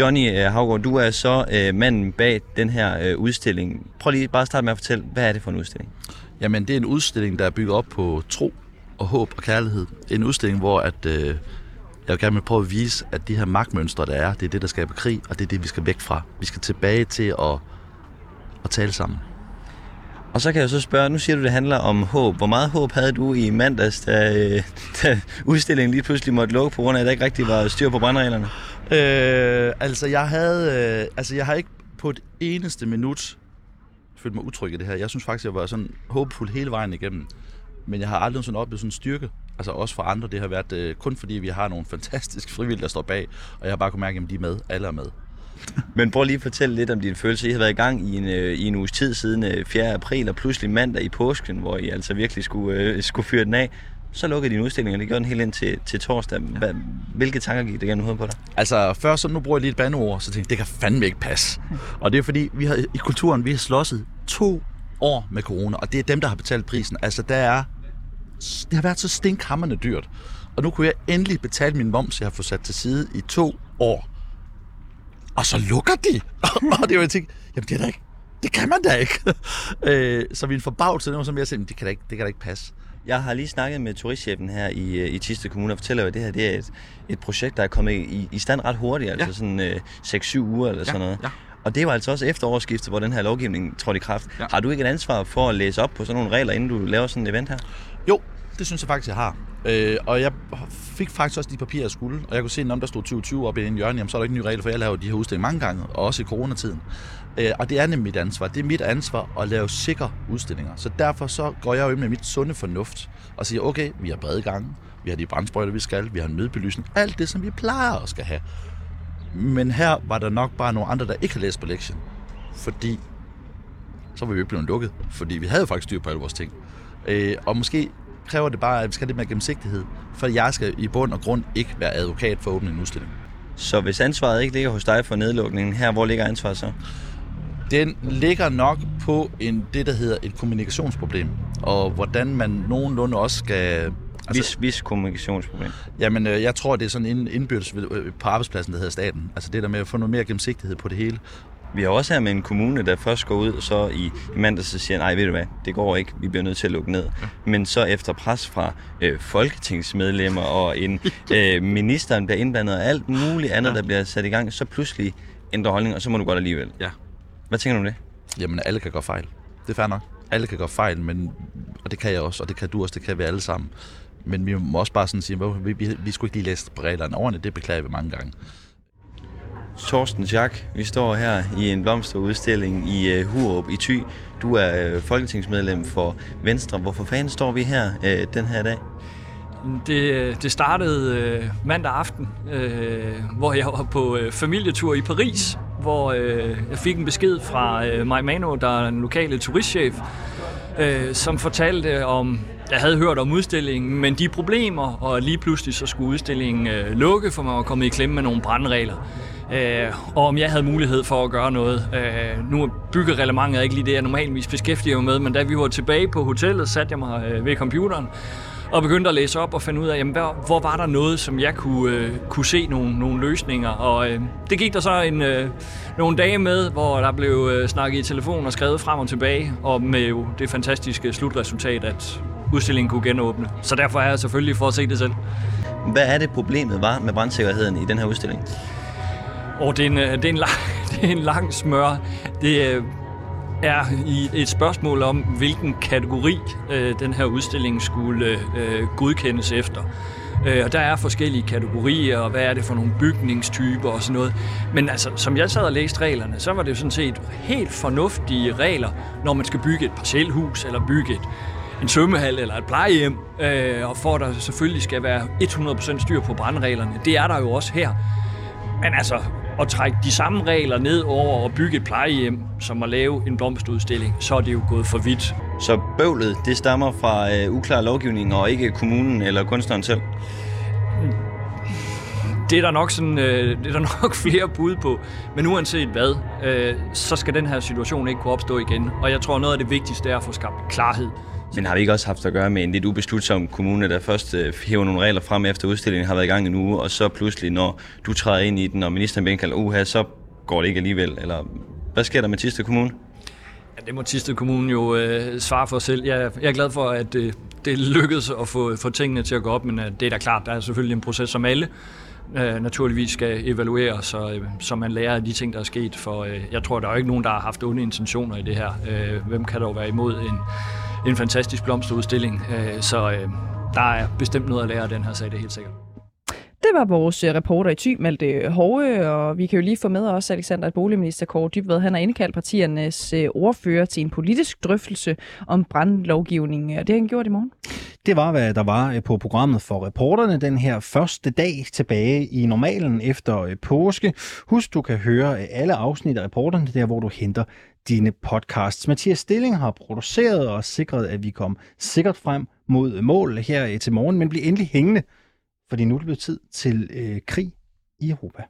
Johnny øh, Havgård, du er så øh, manden bag den her øh, udstilling. Prøv lige bare at starte med at fortælle, hvad er det for en udstilling? Jamen, det er en udstilling, der er bygget op på tro og håb og kærlighed. En udstilling, hvor at, øh, jeg vil gerne vil prøve at vise, at de her magtmønstre, der er, det er det, der skaber krig, og det er det, vi skal væk fra. Vi skal tilbage til at, at tale sammen. Og så kan jeg så spørge, nu siger du, det handler om håb. Hvor meget håb havde du i mandags, da, da udstillingen lige pludselig måtte lukke, på grund af, at der ikke rigtig var styr på brandreglerne? Øh, altså, jeg havde... Øh, altså, jeg har ikke på et eneste minut følt mig utryg i det her. Jeg synes faktisk, jeg var sådan håbefuld hele vejen igennem. Men jeg har aldrig sådan oplevet sådan en styrke. Altså også for andre. Det har været øh, kun fordi, vi har nogle fantastiske frivillige, der står bag. Og jeg har bare kunnet mærke, at de er med. Alle er med. Men prøv lige at fortælle lidt om din følelse. I har været i gang i en, øh, i en uges tid siden øh, 4. april, og pludselig mandag i påsken, hvor I altså virkelig skulle, øh, skulle fyre den af. Så lukkede din udstilling, og det gjorde den helt ind til, til torsdag. Hva, hvilke tanker gik det gennem hovedet på dig? Altså, først så nu bruger jeg lige et bandeord, så tænkte jeg, det kan fandme ikke passe. Og det er fordi, vi har i kulturen, vi har slåsset to år med corona, og det er dem, der har betalt prisen. Altså, der er, det har været så stinkhammerende dyrt. Og nu kunne jeg endelig betale min moms, jeg har fået sat til side i to år. Og så lukker de! og det var jeg tænkte, jamen det er da ikke, det kan man da ikke. øh, så min forbavelse, var som jeg sagde, det kan da ikke, det kan da ikke passe. Jeg har lige snakket med turistchefen her i, øh, i Tiste Kommune og fortæller, at det her det er et, et projekt, der er kommet i, i stand ret hurtigt, altså ja. sådan øh, 6-7 uger eller ja, sådan noget. Ja. Og det var altså også efter årsskiftet, hvor den her lovgivning trådte i kraft. Ja. Har du ikke et ansvar for at læse op på sådan nogle regler, inden du laver sådan et event her? Jo, det synes jeg faktisk, jeg har. Øh, og jeg fik faktisk også de papirer, jeg skulle, og jeg kunne se, at når der stod 2020 op i en hjørne, jamen, så er der ikke nye regler, for jeg laver de her udstillinger mange gange, og også i coronatiden. Øh, og det er nemlig mit ansvar. Det er mit ansvar at lave sikre udstillinger. Så derfor så går jeg jo ind med mit sunde fornuft og siger, okay, vi har brede gange, vi har de brandsprøjter, vi skal, vi har en nødbelysning, alt det, som vi plejer at skal have. Men her var der nok bare nogle andre, der ikke havde læst på lektien. Fordi så var vi jo ikke blevet lukket. Fordi vi havde faktisk styr på alle vores ting. Øh, og måske kræver det bare, at vi skal have lidt mere gennemsigtighed. For jeg skal i bund og grund ikke være advokat for at åbne en udstilling. Så hvis ansvaret ikke ligger hos dig for nedlukningen her, hvor ligger ansvaret så? Den ligger nok på en, det, der hedder et kommunikationsproblem. Og hvordan man nogenlunde også skal... Altså, vis, vis kommunikationsproblem. Jamen, øh, jeg tror, det er sådan en indbyrdes øh, på arbejdspladsen, der hedder staten. Altså det der med at få noget mere gennemsigtighed på det hele. Vi har også her med en kommune, der først går ud så i, i mandag, så siger, nej, ved du hvad, det går ikke, vi bliver nødt til at lukke ned. Ja. Men så efter pres fra øh, folketingsmedlemmer og en øh, ministeren bliver indblandet og alt muligt andet, ja. der bliver sat i gang, så pludselig ændrer holdning, og så må du godt alligevel. Ja. Hvad tænker du om det? Jamen, alle kan gå fejl. Det er fair nok. Alle kan gå fejl, men, og det kan jeg også, og det kan du også, det kan vi alle sammen. Men vi må også bare sådan sige, vi, vi, vi skulle ikke lige læse reglerne ordentligt, det beklager vi mange gange. Torsten Jack, vi står her i en blomsterudstilling i uh, Hurup i Thy. Du er uh, folketingsmedlem for Venstre. Hvorfor fanden står vi her uh, den her dag? Det, det startede øh, mandag aften, øh, hvor jeg var på øh, familietur i Paris, hvor øh, jeg fik en besked fra øh, Maj Mano, der er en lokale turistchef, øh, som fortalte om, jeg havde hørt om udstillingen, men de problemer, og lige pludselig så skulle udstillingen øh, lukke, for man var kommet i klemme med nogle brandregler. Øh, og om jeg havde mulighed for at gøre noget. Øh, nu er byggereglementet ikke lige det, jeg normalvis beskæftiger mig med, men da vi var tilbage på hotellet, satte jeg mig øh, ved computeren, og begyndte at læse op og finde ud af, jamen, hvor, hvor var der noget, som jeg kunne, øh, kunne se nogle, nogle løsninger. Og øh, det gik der så en, øh, nogle dage med, hvor der blev øh, snakket i telefon og skrevet frem og tilbage, og med jo det fantastiske slutresultat, at udstillingen kunne genåbne. Så derfor er jeg selvfølgelig for at se det selv. Hvad er det problemet var med brandsikkerheden i den her udstilling? Og det er en, det er en, lang, det er en lang smør. Det øh, er i et spørgsmål om, hvilken kategori øh, den her udstilling skulle øh, godkendes efter. Øh, og der er forskellige kategorier, og hvad er det for nogle bygningstyper og sådan noget. Men altså, som jeg sad og læste reglerne, så var det jo sådan set helt fornuftige regler, når man skal bygge et parcelhus eller bygge et, en svømmehal eller et plejehjem, øh, og for at der selvfølgelig skal være 100% styr på brandreglerne. Det er der jo også her. Men altså, at trække de samme regler ned over at bygge et plejehjem, som at lave en blomstudstilling, så er det jo gået for vidt. Så bøvlet, det stammer fra øh, uklar lovgivning og ikke kommunen eller kunstneren selv? Det er der nok, sådan, øh, det er der nok flere bud på. Men uanset hvad, øh, så skal den her situation ikke kunne opstå igen. Og jeg tror, noget af det vigtigste er at få skabt klarhed. Men har vi ikke også haft at gøre med en lidt ubeslutsom kommune, der først øh, hæver nogle regler frem efter udstillingen har været i gang en uge, og så pludselig, når du træder ind i den, og ministeren bliver indkaldt, uha, så går det ikke alligevel? Eller hvad sker der med Tiste Kommune? Ja, det må Tiste Kommune jo øh, svare for selv. Jeg, jeg er glad for, at øh, det lykkedes at få, få tingene til at gå op, men øh, det er da klart, der er selvfølgelig en proces, som alle øh, naturligvis skal evaluere, så, øh, så man lærer af de ting, der er sket. For øh, jeg tror, der er jo ikke nogen, der har haft onde intentioner i det her. Øh, hvem kan dog være imod en, en fantastisk blomsterudstilling? Øh, så øh, der er bestemt noget at lære af den her sag, det er helt sikkert. Det var vores øh, reporter i Thy, Malte Hove, og vi kan jo lige få med os Alexander, at boligminister Kåre Dybved, han har indkaldt partiernes øh, ordfører til en politisk drøftelse om brandlovgivning. Det har han gjort i morgen. Det var, hvad der var øh, på programmet for reporterne den her første dag tilbage i normalen efter påske. Husk, du kan høre alle afsnit af reporterne der, hvor du henter dine podcasts. Mathias Stilling har produceret og sikret, at vi kom sikkert frem mod mål her til morgen, men bliv endelig hængende fordi nu er det blevet tid til øh, krig i Europa.